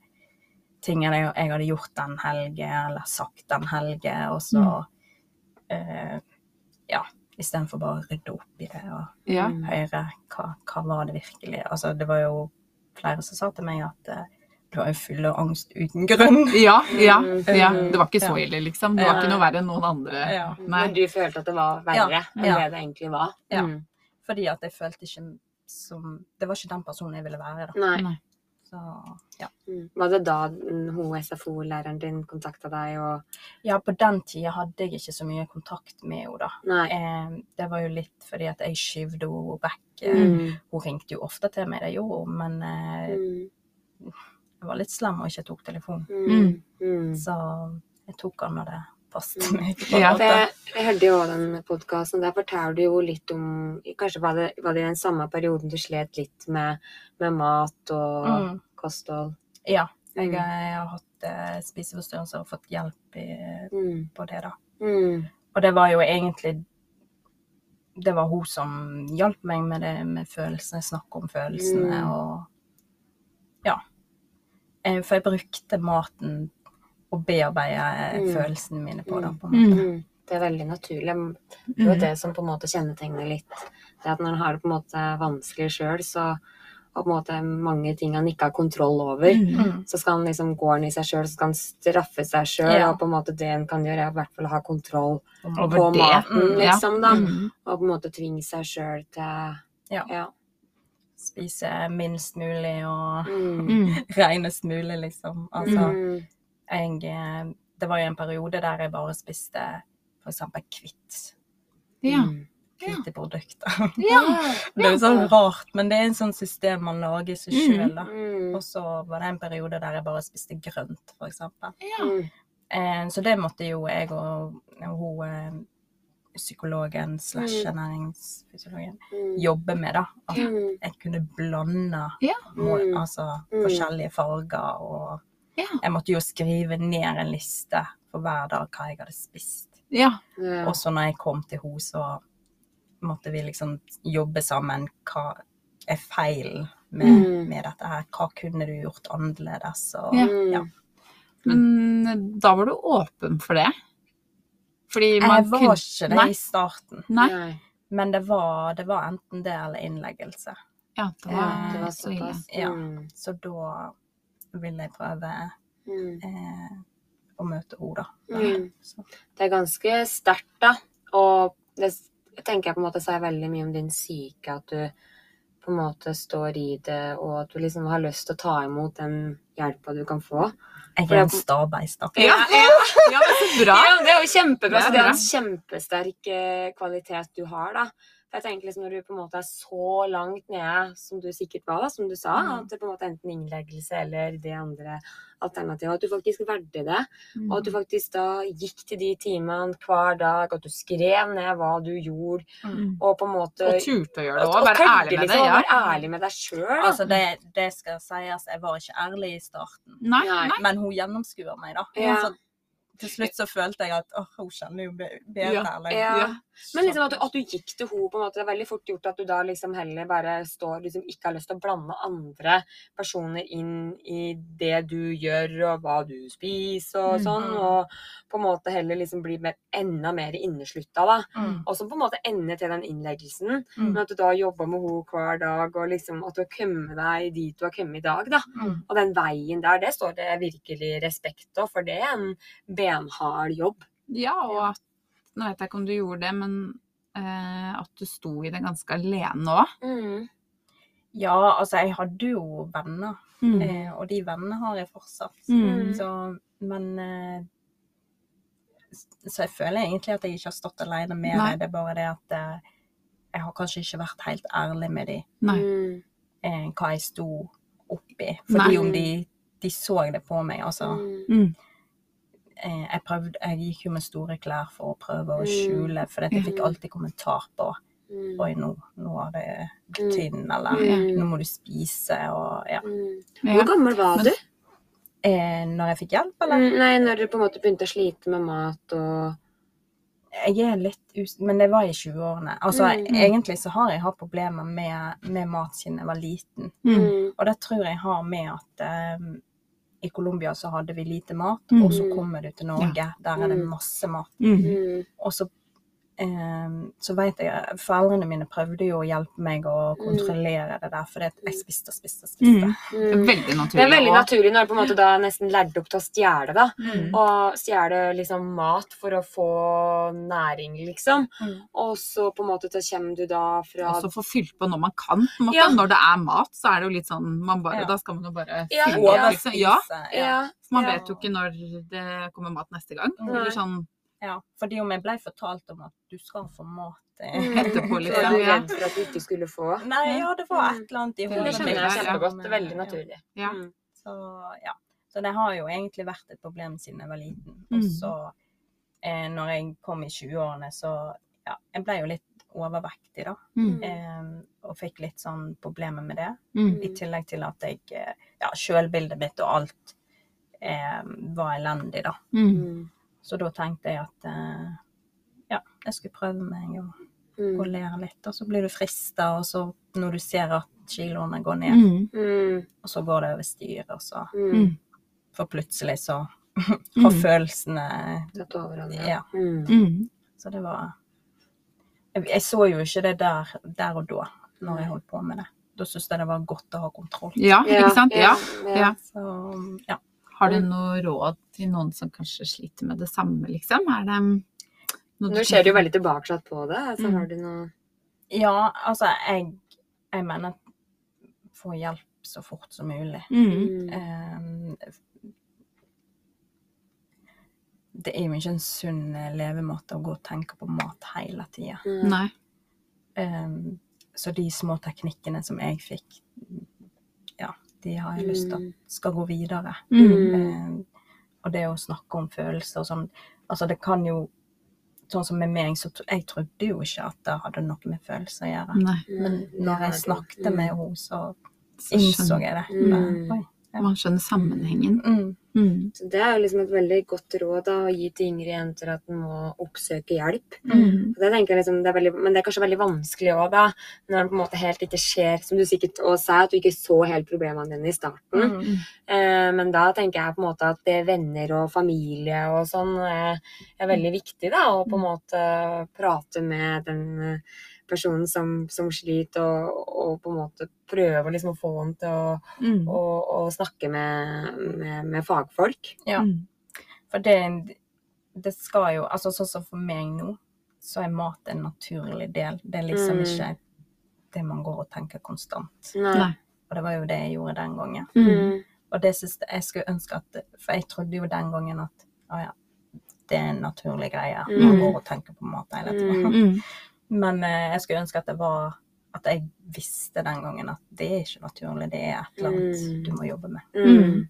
ting jeg, jeg hadde gjort den helgen, eller sagt den helgen, og så eh, Ja, istedenfor bare å rydde opp i det og Ja. Mm. høre hva, hva var det virkelig Altså, det var jo flere som sa til meg at eh, du var jo full av angst uten grunn. Ja, ja, Mm. ja. Det var ikke så ille, liksom. Det var ikke noe verre enn noen andre. Ja. Nei. Men du følte at det var verre Ja, enn ja. det det egentlig var? Ja. Mm. Fordi at jeg følte ikke som Det var ikke den personen jeg ville være, da. Nei. Så ja. Mm. Var det da mm, hun SFO-læreren din kontakta deg og Ja, på den tida hadde jeg ikke så mye kontakt med henne, da. Eh, det var jo litt fordi at jeg skyvde henne vekk. Mm. Hun ringte jo ofte til meg, det gjorde hun, men eh, Mm. jeg var litt slem og ikke tok telefonen. Mm. Mm. Så jeg tok han når det passet Mm. Ja. Jeg, jeg hørte jo den podkasten. Der forteller du jo litt om Kanskje var det, var det den samme perioden du slet litt med, med mat og Mm. kosthold? Ja. Jeg, Mm. jeg har hatt eh, spiseforstyrrelser og fått hjelp i, Mm. på det, da. Mm. Og det var jo egentlig Det var hun som hjalp meg med det med følelsene, snakke om følelsene Mm. og Ja. Eh, For jeg brukte maten å bearbeide Mm. følelsene mine på, da, på. Mm. Det er veldig naturlig. Det er jo Mm. det som på en måte kjennetegner litt. Det at når en har det på en måte vanskelig sjøl, så og på en måte mange ting han ikke har kontroll over, Mm. Mm. så skal han liksom gå han i seg sjøl, så skal han straffe seg sjøl, Ja. og på en måte det en kan gjøre, er i hvert fall ha kontroll Over på det. maten, Mm, ja. liksom, da. Mm. Og på en måte tvinge seg sjøl til Ja. Ja. Spise minst mulig og Mm. Mm. renest mulig, liksom. Altså, Mm. Jeg eh, Det var jo en periode der jeg bare spiste for eksempel kvitt. Ja. Mm. Hvite produkter. Ja. Det er jo sånn rart, men det er en sånn system man lager seg Mm. sjøl, da. Mm. Og så var det en periode der jeg bare spiste grønt, eksempel. Ja. Mm. Eh, så det måtte jo jeg og, og hun eh, psykologen slash Mm. ernæringsfysiologen Mm. jobbe med, da. At Mm. jeg kunne blande Ja. Mm. altså, Mm. forskjellige farger og Ja. Jeg måtte jo skrive ned en liste for hver dag hva jeg hadde spist. Ja. Og så når jeg kom til henne, så måtte vi liksom jobbe sammen. Hva er feilen med, Mm. med dette her? Hva kunne du gjort annerledes? Og, Ja. ja. Men da var du åpen for det? Fordi man Jeg var kunne- ikke det Nei. i starten, Nei. Men det var, det var enten det eller innleggelse. Ja, det Eh, var, Det var så ille. Ja. Mm. Så da ville jeg prøve Mm. eh, å møte henne, da. Mm. Det er ganske sterkt, da. Og det tenker jeg på en måte sier veldig mye om din syke, at du på en måte står i det, og at du liksom har lyst til å ta imot den hjelpa du kan få. Jeg er en sta beist, da. Ja, ja, ja, men så bra. Ja, det er jo kjempebra. Det er Så det er en kjempesterk eh, kvalitet du har, da. Jeg tenker liksom Når du på en måte er så langt nede, som du sikkert var, som du sa, Mm. at det på en måte enten innleggelse eller det andre alternativet, at du faktisk verdig det, Mm. og at du faktisk da gikk til de timene hver dag, at du skrev ned hva du gjorde, Mm. og på en måte Og turte å gjøre det og- òg. Være ærlig med det. liksom å Ja. Være ærlig med deg sjøl. Altså, det, det skal sies, jeg var ikke ærlig i starten. Nei, Nei. Men hun gjennomskuer meg, da. Ja. Så til slutt så følte jeg at åh, hun kjenner jo bedre. Ja, eller- Ja. Ja. Men liksom at du, at du gikk til henne på en måte, Det er veldig fort gjort at du da liksom heller bare står liksom ikke har lyst til å blande andre personer inn i det du gjør, og hva du spiser og sånn, og på en måte heller liksom bli mer, enda mer inneslutta, da. Mm. Og så på en måte ende til den innleggelsen. Mm. Men at du da jobber med henne hver dag, og liksom at du har kommet deg dit du har kommet i dag, da. Mm. Og den veien der, det står det virkelig respekt av, for det er en benhard jobb. Ja, og at Nå vet jeg ikke om du gjorde det, men eh, at du sto i det ganske alene òg. Mm. Ja, altså, jeg hadde jo venner, Mm. eh, og de vennene har jeg fortsatt. Mm. Så, men eh, Så jeg føler egentlig at jeg ikke har stått alene med Nei. det. Det er bare det at eh, jeg har kanskje ikke vært helt ærlig med dem Nei. Mm. eh, hva jeg sto oppi. Fordi Nei. om de, de så det på meg, altså. Mm. Mm. Eh, jeg, prøvde, jeg gikk jo med store klær for å prøve å Mm. skjule, for jeg fikk Mm. alltid kommentar på Mm. Oi, nå, nå er det tynn, eller Mm. nå må du spise, og ja. Mm. Hvor gammel var du? Eh, når jeg fikk hjelp, eller? Mm, Nei, når du på en måte begynte å slite med mat og Jeg er litt us... Men det var i 20-årene. Altså, Mm. egentlig så har jeg hatt problemer med, med mat siden jeg var liten. Mm. Mm. Og det tror jeg har med at eh, i Colombia så hadde vi lite mat, Mm. og så kommer du til Norge, der er det Mm. masse mat. Mm. Mm. Og så, så vet jeg Foreldrene mine prøvde jo å hjelpe meg å kontrollere det der, for jeg spiste og spiste og spiste. Mm. Mm. Veldig Det er veldig naturlig når du på en måte da nesten lærte opp til å stjele, da. Mm. Og stjele liksom mat for å få næring, liksom. Mm. Og så på en måte så kommer du da fra Og så få fylt på når man kan. På en måte. Ja. Når det er mat, så er det jo litt sånn man bare, Ja. Da skal man jo bare Ja, fylle ja. liksom. Ja, Ja. for man vet jo ikke når det kommer mat neste gang. Eller sånn Ja, fordi om jeg ble fortalt om at du skal få mat Mm. Etterpå, liksom, var du redd for at du ikke skulle få. Nei, ja, det var et eller annet i Det Det hodet skjønner jeg kjempegodt. Det er veldig naturlig. Ja. Mm. Så ja. Så det har jo egentlig vært et problem siden jeg var liten. Og Mm. så, eh, når jeg kom i 20-årene, så ja, jeg ble jo litt overvektig, da. mm. Eh, og fikk litt sånn problemer med det. Mm. I tillegg til at jeg eh, Ja, sjølbildet mitt og alt eh, var elendig, da. Mm. Så da tenkte jeg at eh, ja, jeg skulle prøve meg og mm. og lære litt. Og så blir du frista, og så når du ser at kiloene går ned, Mm. Mm. og så går det over styr, og så Mm. Mm. For plutselig så Mm. har følelsene Tatt overhånd, Ja. Mm. Mm. Så det var jeg, jeg så jo ikke det der, der og da, når jeg holdt på med det. Da syntes jeg det var godt å ha kontroll. Ja, ikke sant? Ja. ja. Så ja. Har du noe råd til noen som kanskje sliter med det samme, liksom? Er det noe Nå ser du jo veldig tilbakesatt på det. Altså, Mm. har du noe ja, altså, jeg, jeg mener få hjelp så fort som mulig. Mm. Um, det er jo ikke en sunn levemåte å gå og tenke på mat hele tida. Mm. Um, så de små teknikkene som jeg fikk, de har jeg lyst til Mm. at skal gå videre. Mm. Eh, og det å snakke om følelser og sånn, altså det kan jo, sånn som med meg, så jeg trodde jo ikke at det hadde noe med følelser å gjøre. Nei. Men Mm. når jeg snakket med henne, så Så innså jeg det. Mm. Man skjønner sammenhengen. Mm. Mm. Så det er jo liksom et veldig godt råd da, å gi til yngre jenter at en må oppsøke hjelp. Mm. Og Det jeg liksom, det er veldig, men det er kanskje veldig vanskelig òg, da. Når det på en måte helt ikke skjer, som du sikkert også sa, at du ikke så helt problemene dine i starten. Mm. Eh, men da tenker jeg på en måte at det venner og familie og sånn eh, er veldig viktig, da. Og på en måte prate med den personen som, som sliter, og, og på en måte prøve liksom å få henne til å, Mm. å, å snakke med, med, med fagfolk. Ja. Mm. For det, det skal jo, altså sånn som for meg nå, så er mat en naturlig del. Det er liksom Mm. ikke det man går og tenker konstant. Nei. Og det var jo det jeg gjorde den gangen. Mm. Mm. Og det syns jeg skulle ønske at For jeg trodde jo den gangen at å ja, det er en naturlig greie. Man Mm. går og tenker på mat hele tiden. Mm. Men eh, jeg skulle ønske at det var At jeg visste den gangen at det er ikke naturlig, det er et eller annet Mm. du må jobbe med. Mm.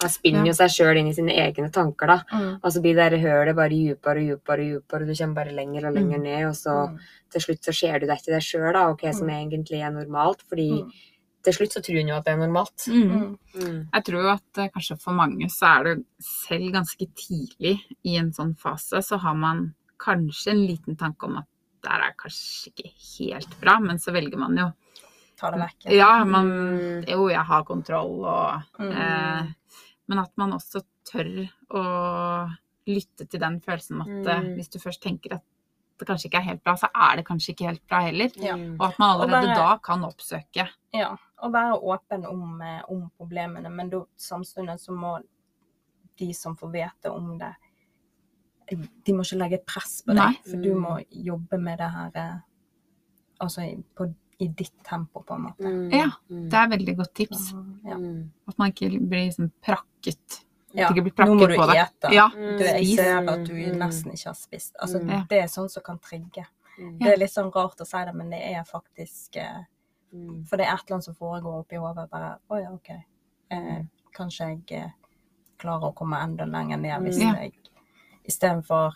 Man spinner jo seg sjøl inn i sine egne tanker, da. Mm. Og så blir det hølet bare djupere og djupere, og djupere, og du kommer bare lenger og lenger Mm. ned, og så Mm. til slutt så ser du deg ikke deg sjøl, da, og hva som egentlig er normalt. Fordi Mm. til slutt så tror hun jo at det er normalt. Mm. Mm. Mm. Jeg tror jo at eh, kanskje for mange så er det selv ganske tidlig i en sånn fase, så har man kanskje en liten tanke om at det her er kanskje ikke helt bra, men så velger man jo Ta det vekk. Ja, man Mm. Jo, jeg har kontroll og Mm. eh, Men at man også tør å lytte til den følelsen at eh, Mm. hvis du først tenker at det kanskje ikke er helt bra, så er det kanskje ikke helt bra heller. Ja. Og at man allerede bare- da kan oppsøke. Ja, og være åpen om, eh, om problemene, men da samtidig så må de som får vite om det, de må ikke legge press på Nei. deg, for du må jobbe med det her eh, altså på, i ditt tempo, på en måte. Mm. Ja, Mm. Det er veldig godt tips. Ja. Mm. At man ikke blir liksom prakket. Ja, Ikke bli nå må prakket du ete. Ja. Du, jeg ser at du nesten ikke har spist. Altså, Mm. Ja. Det er sånn som kan trigge. Mm. Det er litt sånn rart å si det, men det er faktisk eh. For det er et eller annet som foregår oppi hodet. Bare Å ja, OK. Eh, kanskje jeg eh, klarer å komme enda lenger ned hvis Mm. Jeg istedenfor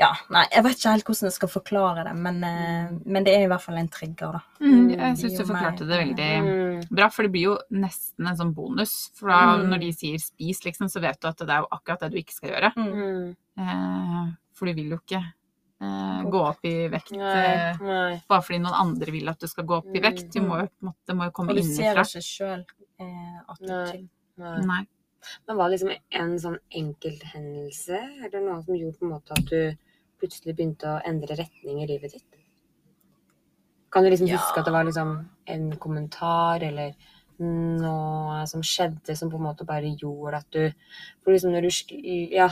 Ja, nei, jeg vet ikke helt hvordan jeg skal forklare det, men, eh, men det er i hvert fall en trigger, da. Mm, jeg syns du forklarte meg- det veldig Mm. bra, for det blir jo nesten en sånn bonus. For da, Mm. når de sier spis, liksom, så vet du at det er jo akkurat det du ikke skal gjøre. Mm. Eh, for du vil jo ikke eh, Gå opp i vekt Nei. eh, Nei. bare fordi noen andre vil at du skal gå opp i Mm. vekt. Du må jo, det må jo komme Og du ser jo ikke sjøl eh, at du Nei. Nei. Men var det liksom en sånn enkelthendelse, eller noe som gjorde på en måte at du plutselig begynte å endre retning i livet ditt? Kan du liksom Ja. huske at det var liksom en kommentar, eller noe som skjedde som på en måte bare gjorde at du For liksom når du Ja,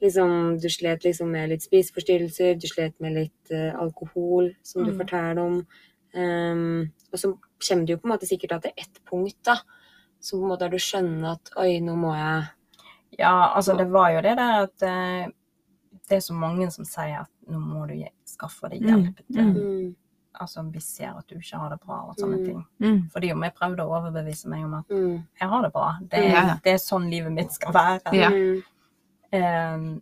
liksom Du slet liksom med litt spiseforstyrrelser, du slet med litt uh, alkohol, som du Mm. forteller om. Um, og så kommer du jo på en måte sikkert til ett punkt, da. Som på en måte har du skjønt at oi, nå må jeg Ja, altså det var jo det der at eh, det er så mange som sier at nå må du skaffe deg hjelp. Mm, mm. Altså vi ser at du ikke har det bra og sånne Mm. ting. Mm. Fordi om jeg prøvde å overbevise meg om at Mm. jeg har det bra. Det er, det er sånn livet mitt skal være. Ja. Mm. Eh,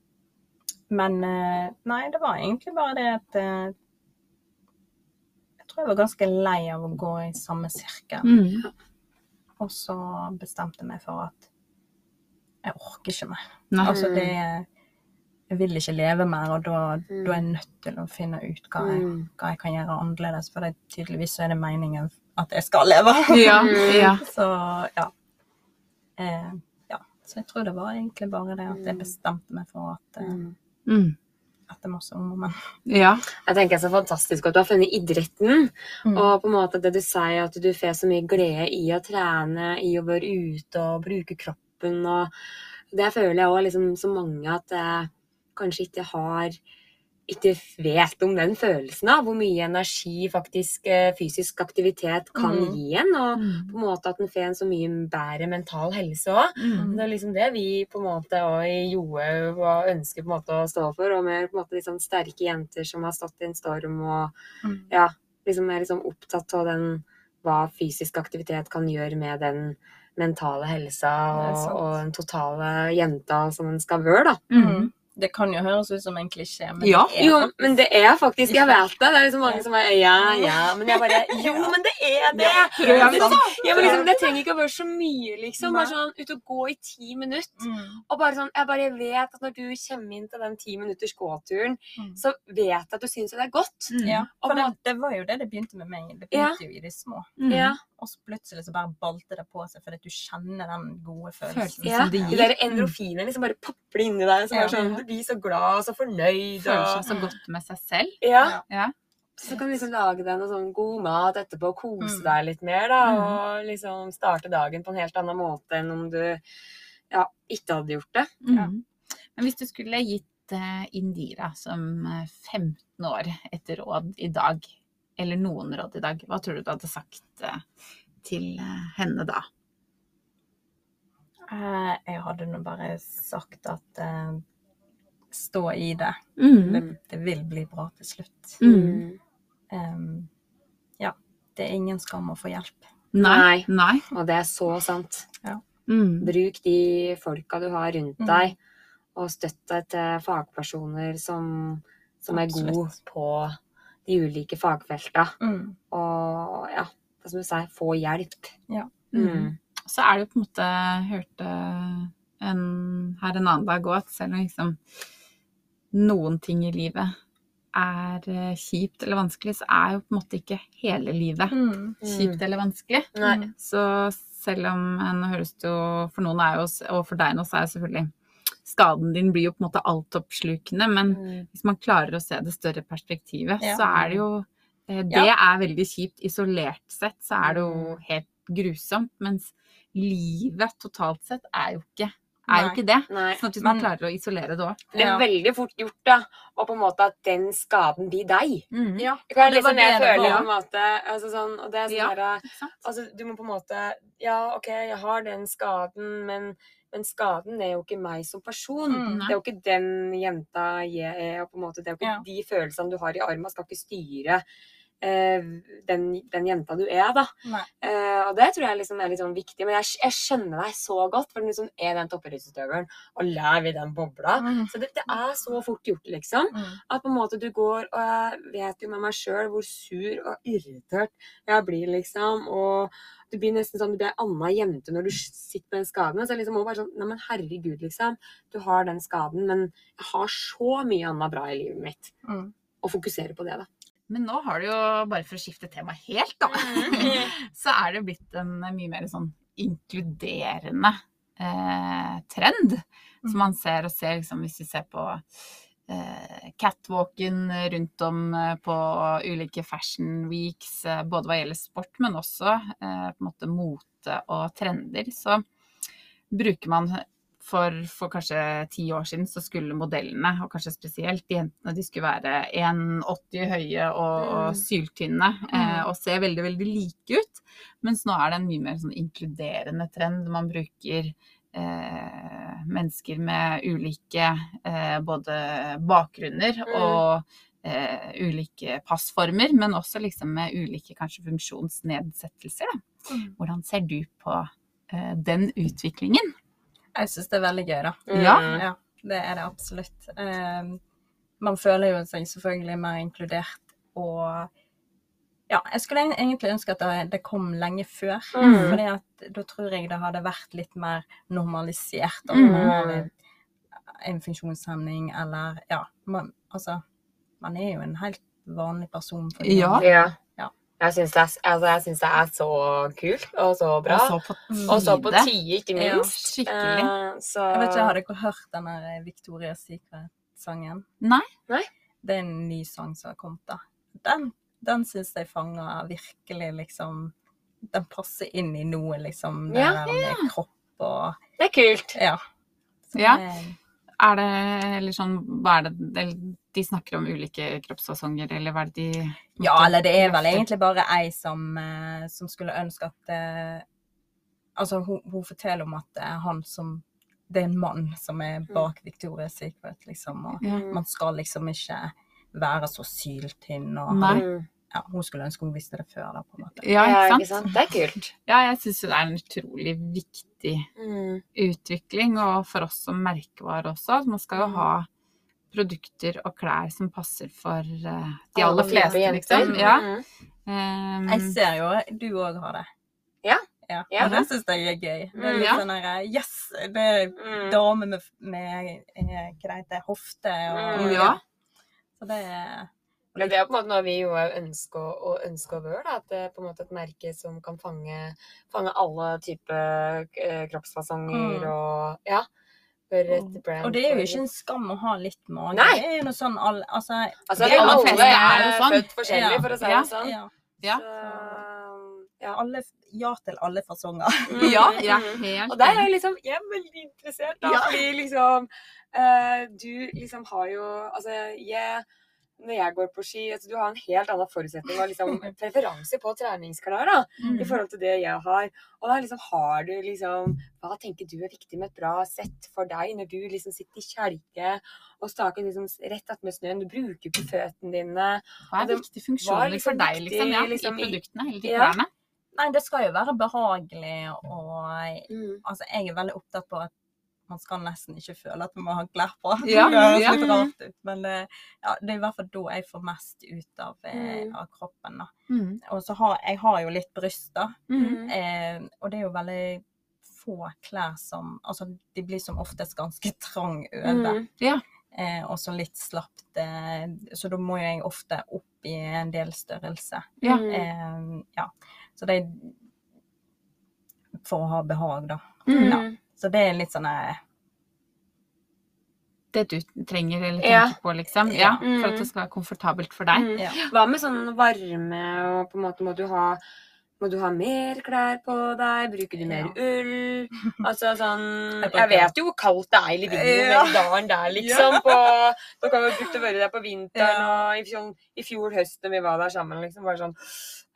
men nei, det var egentlig bare det at eh, Jeg tror jeg var ganske lei av å gå i samme sirkel. Mm. Og så bestemte jeg meg for at jeg orker ikke mer. Nei. Altså det Jeg vil ikke leve mer, og da, Mm. da er jeg nødt til å finne ut hva jeg, Mm. hva jeg kan gjøre annerledes. For det, tydeligvis så er det meningen at jeg skal leve. Ja, Mm. ja. Så ja. Eh, ja. Så jeg tror det var egentlig bare det at jeg Mm. bestemte meg for at, eh, Mm. Mm. masse det må men ja. Jeg tenker det er så fantastisk at du har funnet idretten. Mm. Og på en måte det du sier, at du får så mye glede i å trene, i å være ute og bruke kroppen. Og det føler jeg òg liksom, så mange at jeg kanskje ikke har ikke vet om den følelsen av hvor mye energi faktisk eh, fysisk aktivitet kan Mm. gi en. Og Mm. på en måte at en får en så mye bedre mental helse òg. Mm. Det er liksom det vi på en måte og i Joe ønsker på en måte å stå for. Og mer på en måte liksom sterke jenter som har stått i en storm og Mm. ja, liksom er liksom opptatt av den hva fysisk aktivitet kan gjøre med den mentale helsa og, og den totale jenta som en skal være, da. Det kan jo høres ut som en klisjé, men Ja, det er Jo, men det er faktisk Jeg vet det. Det er liksom mange som er Ja, ja. Men jeg bare Jo, men det er det! Ja, Prøv, det er liksom. Ja, men liksom, det trenger ikke å være så mye, liksom. Bare sånn ut og gå i ti minutter. Mm. Og bare sånn, jeg bare vet at når du kommer inn til den ti minutters gåturen, Mm. så vet jeg at du syns det er godt. Mm. Ja, Og for det, det var jo det det begynte med meg. Det Ja. begynte jo i de små. Mm. Ja. Og så plutselig så bare balte det på seg, fordi du kjenner den gode følelsen. Ja, som det de gir. der endorfinene liksom bare popler inni deg. Så Ja. sånn, du blir så glad og så fornøyd. Føler Og, seg så godt med seg selv. ja. Ja. Så kan du liksom lage deg noe sånn god mat etterpå, kose Mm. deg litt mer, da. Mm. Og liksom starte dagen på en helt annen måte enn om du ja, ikke hadde gjort det. Ja. Mm. Men hvis du skulle gitt eh, Indira som eh, 15 år et råd i dag, eller noen råd i dag, hva tror du du hadde sagt eh, til eh, henne da? Eh, jeg hadde nå bare sagt at stå i det. Mm. det. Det vil bli bra til slutt. Mm. Um, ja. Det er ingen skam å få hjelp. Nei. Nei. Og det er så sant. Mm. Bruk de folka du har rundt Mm. deg, og støtt deg til fagpersoner som, som er gode på de ulike fagfelta. Mm. Og ja, som du sier, få hjelp. Ja. Mm. Så er det jo på en måte hørte en, her en annen dag òg at selv om liksom noen ting i livet er eh, kjipt eller vanskelig, så er jo på en måte ikke hele livet Mm. kjipt eller vanskelig. Nei. Så selv om en Nå høres det jo For noen er jo Og for deg nå så er det selvfølgelig Skaden din blir jo på en måte altoppslukende, men Mm. hvis man klarer å se det større perspektivet, Ja. så er det jo Det Det er veldig kjipt. Isolert sett så er det jo helt grusomt. Mens livet totalt sett er jo ikke, er jo ikke det. Nei. Sånn at hvis man Men- klarer å isolere det òg Det er Ja. veldig fort gjort, da. Og på en måte at den skaden blir deg. Ja. Det kan liksom det jeg føler på en måte altså sånn, Og det er sånn Ja. der, Altså, du må på en måte Ja, OK, jeg har den skaden, men, men skaden er jo ikke meg som person. Mm. Det er jo ikke den jenta jeg er, og på en måte, det er jo ikke Ja. de følelsene du har i armen, skal ikke styre den, den jenta du er, da. Eh, og det tror jeg liksom er litt sånn viktig. Men jeg, jeg skjønner deg så godt, for du liksom er den toppidrettsutøveren og lever i den bobla. Mm. Så det, det er så fort gjort, liksom. Mm. At på en måte du går, og jeg vet jo med meg sjøl hvor sur og irritert jeg blir, liksom. Og du blir nesten sånn, du blir ei anna jente når du sitter med den skaden. Så jeg liksom må bare sånn, Neimen, herregud, liksom. Du har den skaden, men jeg har så mye annet bra i livet mitt. Mm. Og fokusere på det, da. Men nå har det jo, bare for å skifte tema helt, da, så er det blitt en mye mer sånn inkluderende eh, trend. Som man ser og ser liksom, hvis vi ser på eh, catwalken rundt om eh, på ulike fashion weeks, eh, både hva gjelder sport, men også eh, på en måte mote og trender, så bruker man for, for kanskje ti år siden så skulle modellene, og kanskje spesielt jentene, de skulle være 1,80 høye og, og Mm. syltynne eh, Mm. og se veldig, veldig like ut. Mens nå er det en mye mer sånn inkluderende trend. Man bruker eh, mennesker med ulike eh, både bakgrunner Mm. og eh, ulike passformer, men også liksom med ulike kanskje funksjonsnedsettelser. Da. Hvordan ser du på eh, den utviklingen? Jeg syns det er veldig gøy, da. Ja. Mm. Ja, det er det absolutt. Um, man føler jo seg selvfølgelig mer inkludert og Ja, jeg skulle egentlig ønske at det, kom lenge før. Mm. Fordi at da tror jeg det hadde vært litt mer normalisert. Om Mm. man har en funksjonshemning eller Ja, man, altså Man er jo en helt vanlig person. For Ja. Ja. Ja. Jeg syns det, altså, det er så kult og så bra. Og så på tide. Og så på tide. ikke ikke Ja, minst. skikkelig. Uh, så Jeg vet ikke, Har dere hørt den der Victoria's Secret-sangen? Nei. Nei. Det er en ny sang som har kommet, da. Den, den syns jeg fanger virkelig, liksom Den passer inn i noe, liksom. Det Ja, der med kropp og Det er kult. Ja. Så Ja. Er det eller sånn hva er det eller De snakker om ulike kroppsfasonger, eller hva er det de Ja, eller det er vel egentlig bare ei som, eh, som skulle ønske at eh, Altså, hun, hun forteller om at det er han som Det er en mann som er bak Victoria's Secret, liksom. Og mm. man skal liksom ikke være så syltynn og Nei. Mm. ja, Hun skulle ønske hun visste det før, da, på en måte. Ja, Ja, ikke ikke sant? sant? Det er kult. Ja, jeg syns det er en utrolig viktig Mm. utvikling, og for oss som merkevare også. Man skal jo Mm. ha produkter og klær som passer for uh, de aller fleste, jenter. liksom. Ja. Mm. Um, Jeg ser jo du òg har det. Ja. ja. Ja. Og det syns jeg er gøy. Det er litt sånn der, Yes! Det er Mm. dame med, med eh, hva det heter, hofte og Mm. Ja. Så det er Men det er på en måte noe vi jo ønsker å, ønske å være. At det er på en måte et merke som kan fange, fange alle typer eh, kroppsfasonger Mm. og ja. Være et brand Og det er jo ikke en skam å ha litt mage. Nei. Det er noe sånn all, altså, Altså, aller alle fleste er er sånn. født forskjellig, Ja. for å si Ja. det sånn. ja. Ja. Så, ja. Alle, ja til alle fasonger. Mm, ja, er mm. helt Og der er jeg liksom Jeg er veldig interessert, da. Ja. Fordi liksom uh, Du liksom har jo Altså, jeg når jeg går på ski altså Du har en helt annen forutsetning og liksom preferanse på treningsklær da, i forhold til det jeg har. Og da liksom har du liksom Hva tenker du er viktig med et bra sett for deg når du liksom sitter i kjelke og staker liksom rett attmed snøen? Du bruker på føttene dine. Hva er viktige funksjoner liksom for deg liksom, ja, liksom, i i- produktene eller de Ja. Nei, det skal jo være behagelig, og Mm. altså, jeg er veldig opptatt på at man skal nesten ikke føle at man må ha klær på. Ja, det høres ja. litt rart ut, men eh, ja, det er i hvert fall da jeg får mest ut av, eh, Mm. av kroppen. Mm. Og så har jeg har jo litt bryst, da. Mm. Eh, og det er jo veldig få klær som Altså, de blir som oftest ganske trang over. Mm. Ja. Eh, og så litt slapt. Eh, så da må jo jeg ofte opp i en del størrelse. Ja. Eh, ja. Så det er For å ha behag, da. Mm. Ja. Så det er litt sånn eh, Det du trenger eller tenker Ja. på, liksom. Ja, for at det skal være komfortabelt for deg. Mm. Ja. Hva med sånn varme, og på en måte må du ha må du ha mer klær på deg? Bruker du mer ull? Altså sånn Jeg vet jo hvor kaldt det er i Livigno Ja. den dagen der, liksom. På, dere har jo brukt å være der på vinteren, og i fjor, i fjor høst når vi var der sammen, liksom, bare sånn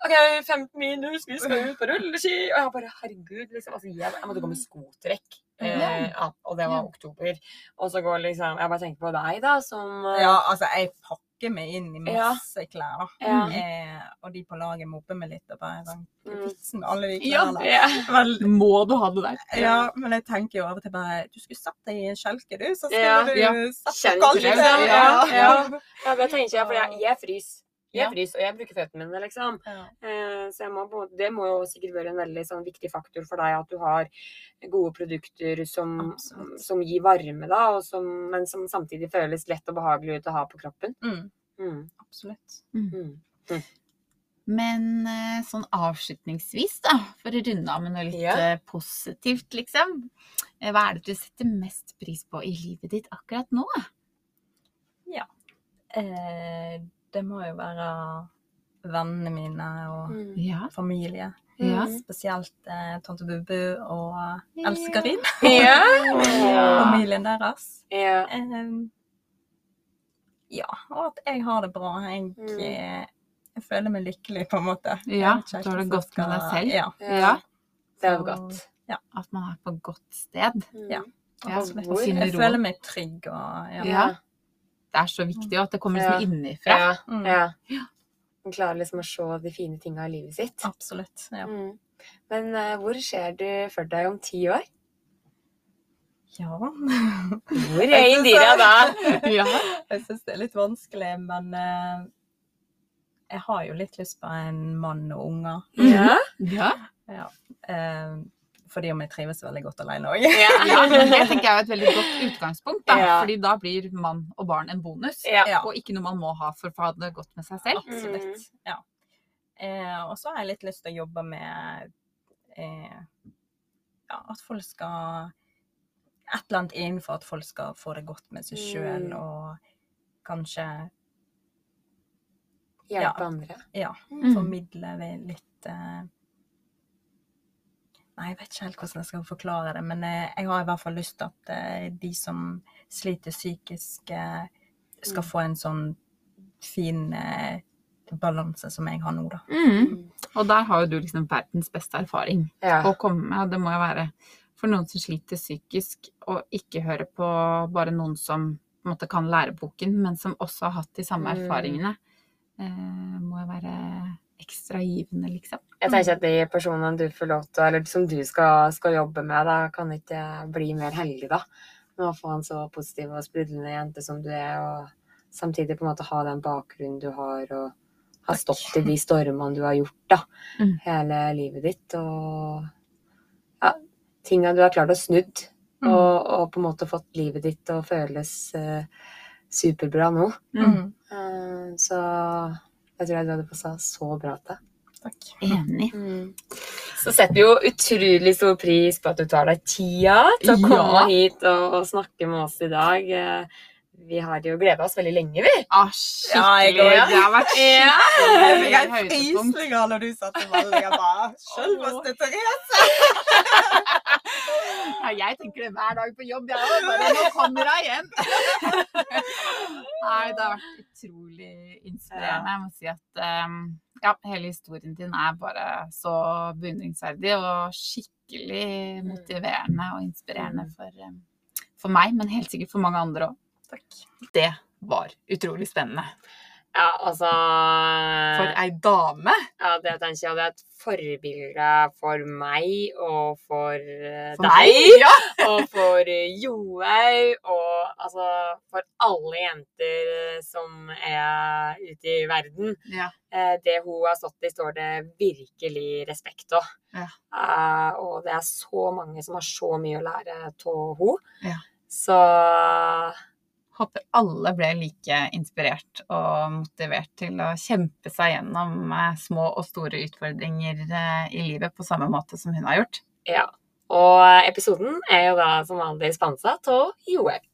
OK, 15 minus, vi skal ut på rulleski. Og jeg bare Herregud, liksom. Altså, jeg, jeg måtte gå med skotrekk. Eh, Ja. ja, og det var oktober. Og så går liksom Jeg bare tenker på deg, da, som Ja, altså, jeg pakker meg inn i Ja. masse klær, da. Ja. Eh, og de på laget mobber meg litt og bare sånn Mm. vitsen med alle de Ja, klærne? ja. Vel, Må du ha det der? ja, men jeg tenker jo av og til bare Du skulle satt deg i en kjelke, du. Så skulle Ja. du Ja. satt deg kaldt. det, ja, Ja. ja. Ja, det tenker jeg, for jeg, jeg fryser. Jeg Ja. fryser, og jeg bruker føttene mine, liksom. Ja. Eh, Så jeg må, på det må jo sikkert være en veldig sånn viktig faktor for deg at du har gode produkter som, som gir varme, da, og som, men som samtidig føles lett og behagelig ut å ha på kroppen. Mm, Mm. absolutt. Mm. Men eh, sånn avslutningsvis, da, for å runde av med noe litt Ja. eh, positivt, liksom. Eh, Hva er det du setter mest pris på i livet ditt akkurat nå? Eh, det må jo være vennene mine og Mm. Ja. familie. Ja. Mm. Spesielt eh, tante Bubu og Else Karin. og Familien deres. ja. Eh, ja, og at jeg har det bra. Jeg, Mm. eh, jeg føler meg lykkelig, på en måte. Ja, da du har det godt med deg selv. Ja. Ja. Det er jo godt. godt. At man er på godt sted. Mm. Ja. Ja, og jeg, Jeg føler meg trygg og ja. Ja. Det er så viktig, og at det kommer liksom Ja. innenfra. Ja. Mm. ja. Man klarer liksom å se de fine tinga i livet sitt. Absolutt. Ja. Mm. Men uh, hvor ser du for deg om ti år? ja. Hvor er Indira da? Ja. Jeg syns det er litt vanskelig, men uh, jeg har jo litt lyst på en mann og unger. Ja. ja. Ja. Eh, fordi om jeg trives veldig godt alene òg. Ja, ja, det tenker jeg er et veldig godt utgangspunkt, da. Ja. Fordi da blir mann og barn en bonus. Og ikke noe man må ha for å ha det godt med seg selv. Absolutt. Ja. Eh, og så har jeg litt lyst til å jobbe med eh, ja, at folk skal Et eller annet innenfor at folk skal få det godt med seg sjøl, Mm. og kanskje Hjelpe Ja. andre. ja, Mm. formidle ved litt eh, Nei, jeg vet ikke helt hvordan jeg skal forklare det, men eh, jeg har i hvert fall lyst til at eh, de som sliter psykisk, eh, skal Mm. få en sånn fin balanse som jeg har nå, da. Mm. Og der har jo du liksom verdens beste erfaring Ja. å komme med. Og det må jo være for noen som sliter psykisk, å ikke høre på bare noen som på en måte kan læreboken, men som også har hatt de samme Mm. erfaringene. Eh, må jo være ekstra givende, liksom. Jeg tenker at de personene du får lov til, eller som du skal, skal jobbe med, da kan ikke bli mer heldig, da. Med å få en så positiv og sprudlende jente som du er, og samtidig på en måte ha den bakgrunnen du har, og ha stått i de stormene du har gjort, da. Mm. Hele livet ditt, og ja, tinga du har klart å snudd, Mm. og, og på en måte fått livet ditt til å føles uh, superbra nå. Mm. Uh, så jeg tror jeg du hadde passa så bra til. Takk. Enig. Så setter vi jo utrolig stor pris på at du tar deg tida til å Ja. komme hit og, og snakke med oss i dag. Vi har jo gleda oss veldig lenge, vi. Ah, Ja, jeg skikkelig. Ja, Det har vært Ja. Jeg skikkelig helt høydepunkt. frysninger når du satte Jeg bare Selveste Therese! ja, jeg tenker det hver dag på jobb, jeg òg. Bare nå kommer hun igjen. Nei, det har vært utrolig inspirerende. Jeg må si at um, ja, hele historien din er bare så beundringsverdig og skikkelig motiverende og inspirerende for, um, for meg, men helt sikkert for mange andre òg. Det var utrolig spennende. Ja, altså For ei dame! Ja, det tenker jeg det er et forbilde for meg og for, eh, For deg. meg, ja. og for Johaug, og altså for alle jenter som er ute i verden. ja. Eh, Det hun har stått i, står det virkelig respekt av. Ja. Eh, Og det er så mange som har så mye å lære av henne. Ja. Så Håper alle ble like inspirert og motivert til å kjempe seg gjennom eh, små og store utfordringer eh, i livet på samme måte som hun har gjort. ja. Og episoden er jo da som vanlig sponsa av Johaug.